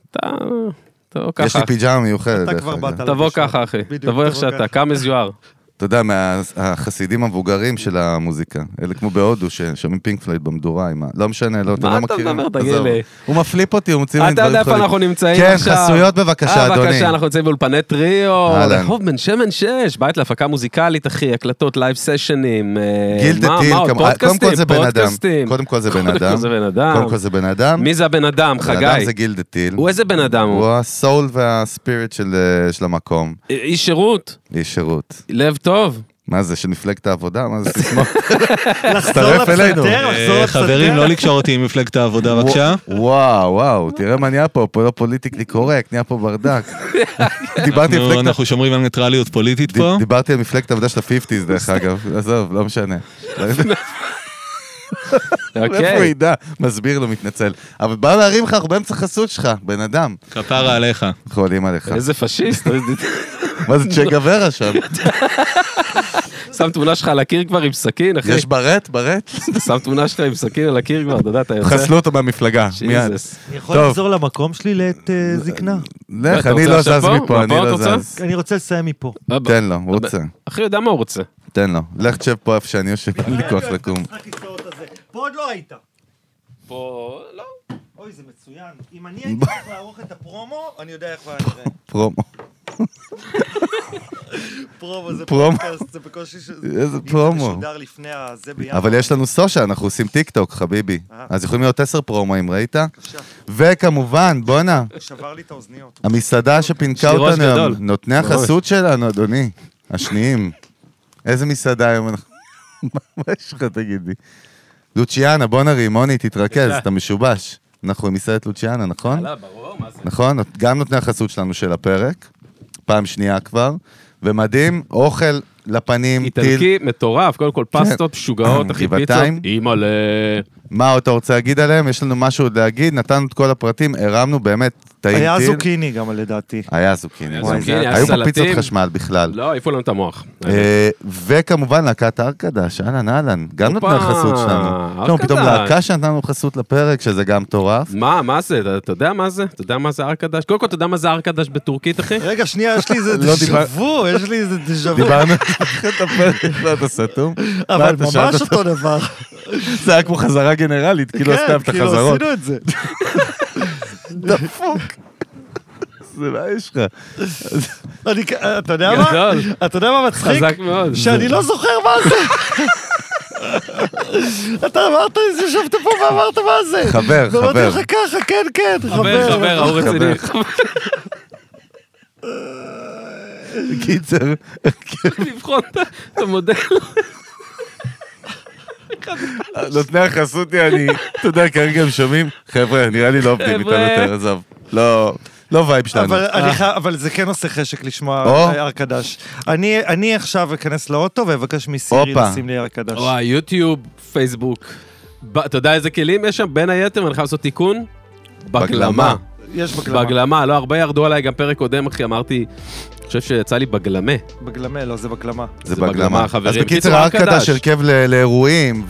תבוא יש ככה. לי פיג'מה מיוחדת. אתה כבר. באת. תבוא ככה, אחי. תבוא איך שאתה, come as you are. אתה יודע, מהחסידים המבוגרים של המוזיקה. אלה כמו בהודו, ששומעים פינק פלייד במדורה עם ה... לא משנה, לא, אתם מה לא אתה מכירים. מדבר? תגיד. לי. הוא מפליפ אותי, הוא מוציא לי אתה דברים יודע איפה חולים. אנחנו נמצאים כן, עכשיו? חסויות בבקשה, אה, אדוני. בבקשה, אנחנו נמצאים באולפני טריו. רחוב בן שמן 6, בית להפקה מוזיקלית, אחי, הקלטות, live סשנים. גילדה מה, טיל, מה קודם כל זה בן אדם. קודם כל זה בן אדם. קודם כל זה בן אדם. מי זה הבן אדם, בן אדם חגי? זה גילדה טיל. הוא איזה בן אדם הוא הוא? ה soul וה spirit של אה, של המקום. איש שירות, איש שירות. לב טוב. מה זה, של מפלגת העבודה? מה זה סיסמה? לחזור. לפסנתר, לחזור אה, לפסנתר. חברים, לא לקשור אותי עם מפלגת העבודה, בבקשה. וואו, וואו, תראה מה נהיה פה, פה לא politically correct, נהיה פה ברדק. דיברתי על אנחנו- מפלגת אנחנו שומרים על ניטרליות פוליטית פה. דיברתי על מפלגת העבודה של ה-50's דרך אגב, עזוב, לא משנה. איפה הוא אוקיי. ידע? מסביר לו, מתנצל. אבל בא להרים לך, אנחנו באמצע חסות שלך, בן אדם. כפרה עליך. חולים עליך. איזה פשיסט, מה זה צ'ה גוורה שם? שם תמונה שלך על הקיר כבר עם סכין, אחי. יש ברט? ברט? שם תמונה שלך עם סכין על הקיר כבר, אתה יודע, אתה יוצא. חסלו אותו מהמפלגה, מיד. אני יכול טוב. לחזור למקום שלי לעת אה, זקנה? לך, אני רוצה לא זז פה? מפה, אני לא? זז. אני רוצה לסיים מפה. תן לו, הוא רוצה. אחי יודע מה הוא רוצה. תן לו. לך תשב פה איפה שאני יושב, אין לי כוח לקום. פה עוד לא היית. פה, לא. אוי, זה מצוין. אם אני הייתי צריך לערוך את הפרומו, אני יודע איך הוא היה נראה. פרומו. פרומו זה פרומו. פודקאסט, זה בקושי. איזה פרומו. זה משודר לפני הזה בינואר. אבל יש לנו social, אנחנו עושים טיק טוק, חביבי. אה. אז יכולים להיות עשר פרומואים, ראית? בבקשה. וכמובן, בואנה, שבר לי את האוזניות. המסעדה שפינקה לי ראש אותנו. נותני החסות שלנו, אדוני, השניים. איזה מסעדה היום אנחנו... מה יש לך, תגיד לי? לוציאנה, בוא נרים, מוני, תתרכז. אתה משובש. אנחנו עם מסעדת לוציאנה, נכון? יאללה, ברור, מה זה? נכון? גם נותני החסות שלנו של הפרק, פעם שנייה כבר, ומדהים, אוכל לפנים, טיל. איטלקי מטורף, קודם כל פסטות משוגעות, אחי, פיצות. אימא'לה. מה עוד אתה רוצה להגיד עליהם? יש לנו משהו עוד להגיד, נתנו את כל הפרטים, הרמנו באמת, טעים טיל. היה זוקיני גם לדעתי. היה זוקיני. היה זוקיני, היה היו פה. פיצות חשמל בכלל. לא, העיפו לנו את המוח. אה, וכמובן להקת ארקדש, אהלן אהלן, גם נתנה חסות שלנו. פתאום פתאום ארקדש. להקה שנתנו חסות לפרק, שזה גם מטורף. מה, מה זה? אתה- יודע מה זה? אתה יודע מה זה ארקדש? קודם כל, אתה יודע מה זה ארקדש בטורקית, אחי? רגע, שנייה, יש לי איזה לא דז'ה וו, יש לי איזה דז'ה וו. דיברנו על את הפרק, לא, אתה סתום. אבל ממש אותו דבר. זה היה כמו חזרה גנרלית, כאילו כן, עשתה את כאילו החזרות. עשינו את זה. דפוק. זה מה יש לך? אני, אתה יודע מה? גדול. אתה יודע מה מצחיק? חזק מאוד. שאני לא זוכר מה זה. אתה אמרת, ישבת פה ואמרת מה זה. חבר, ואמרתי חבר. לך ככה, כן, כן, חבר, חבר, ההוא רציני. קיצר, לבחון את המודל. נותני החסות, אני, אתה יודע, כרגע הם שומעים, חבר'ה, נראה לי לא עובדים איתנו חבר'ה. יותר, עזוב. לא, לא vibe שלנו. אבל, חי... אבל זה כן עושה חשק לשמוע או. ארקדש. אני, אני עכשיו אכנס לאוטו ואבקש מסירי. לשים לי ארקדש. וואי, יוטיוב, פייסבוק. ב- אתה יודע איזה כלים יש שם? בין היתר, אני חייב לעשות תיקון. בגלמה. בגלמה. יש בגלמה. בגלמה, לא, הרבה ירדו עליי, גם פרק קודם, אחי, אמרתי, חושב שיצא לי בגלמה. בגלמה, לא, זה בגלמה. זה זה בגלמה, בגלמה. אז חברים. בקיצר, קיצור, ארקדש. הרכב ל- לאירועים,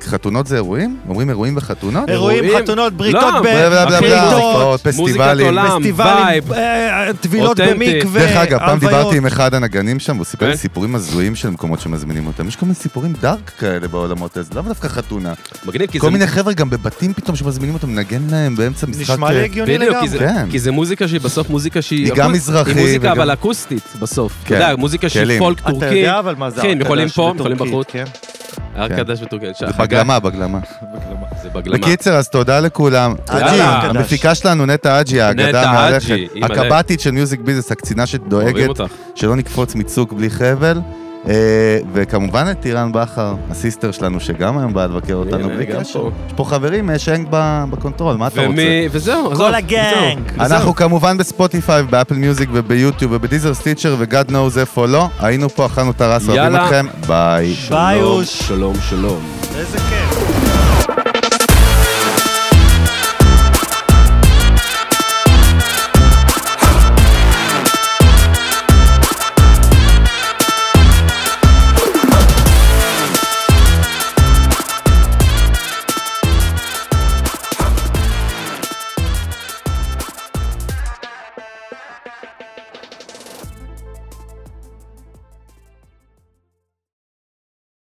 וחתונות זה אירועים? אומרים אירועים וחתונות? אירועים, אירועים? חתונות, בריתות, לא, ב- בלה בלה בלה אחי, בלה, בריתות, פסטיבלים. עולם. פסטיבלים, vibe. אה, טבילות. במקווה, דרך אגב, פעם. דיברתי עם אחד הנגנים שם, והוא סיפר לי כן? סיפורים הזויים של מקומות שמזמינים אותם. יש כל מיני סיפורים dark כאלה בעולמות האלה, לאו דווקא חתונה. מגניב, כי כל זה... מיני חבר'ה גם בבתים פתאום שמזמינים אותם לנגן להם באמצע משחק... נשמע לי אה, הגיוני לגמרי. כן. כי זה מוזיקה שהיא בסוף מוזיקה שהיא... היא גם אקוס- מזרחי היא מוזיקה אבל אקוסטית בסוף. כן, אתה יודע, מוזיקה כלים. פולק אתה טורקי. יודע אבל מה זה כן, יכולים פה, יכולים בחוץ. כן. ארקדש וטורקי. זה בגלמה, בגלמה. זה בגלמה. בקיצר, אז תודה לכולם. אג'י. המפיקה שלנו, נטע אג'י, האגדה המהלכת. הקב"טית של music business, הקצינה שדואגת. שלא נקפוץ מצוק בלי חבל. אה, וכמובן את טירן בכר, ה sister שלנו, שגם היום בא לבקר אותנו בלי קשר. יש פה חברים, יש הנק ב- ב control, מה אתה רוצה? וזהו, כל ה gang. וזהו. אנחנו כמובן בספוטיפיי, באפל מיוזיק וביוטיוב ובדיזר סטיצ'ר ו-God knows איפה לא. היינו פה, אכלנו את הראש, אוהבים. אתכם, ביי. ביי, אוש. שלום, שלום. איזה כיף.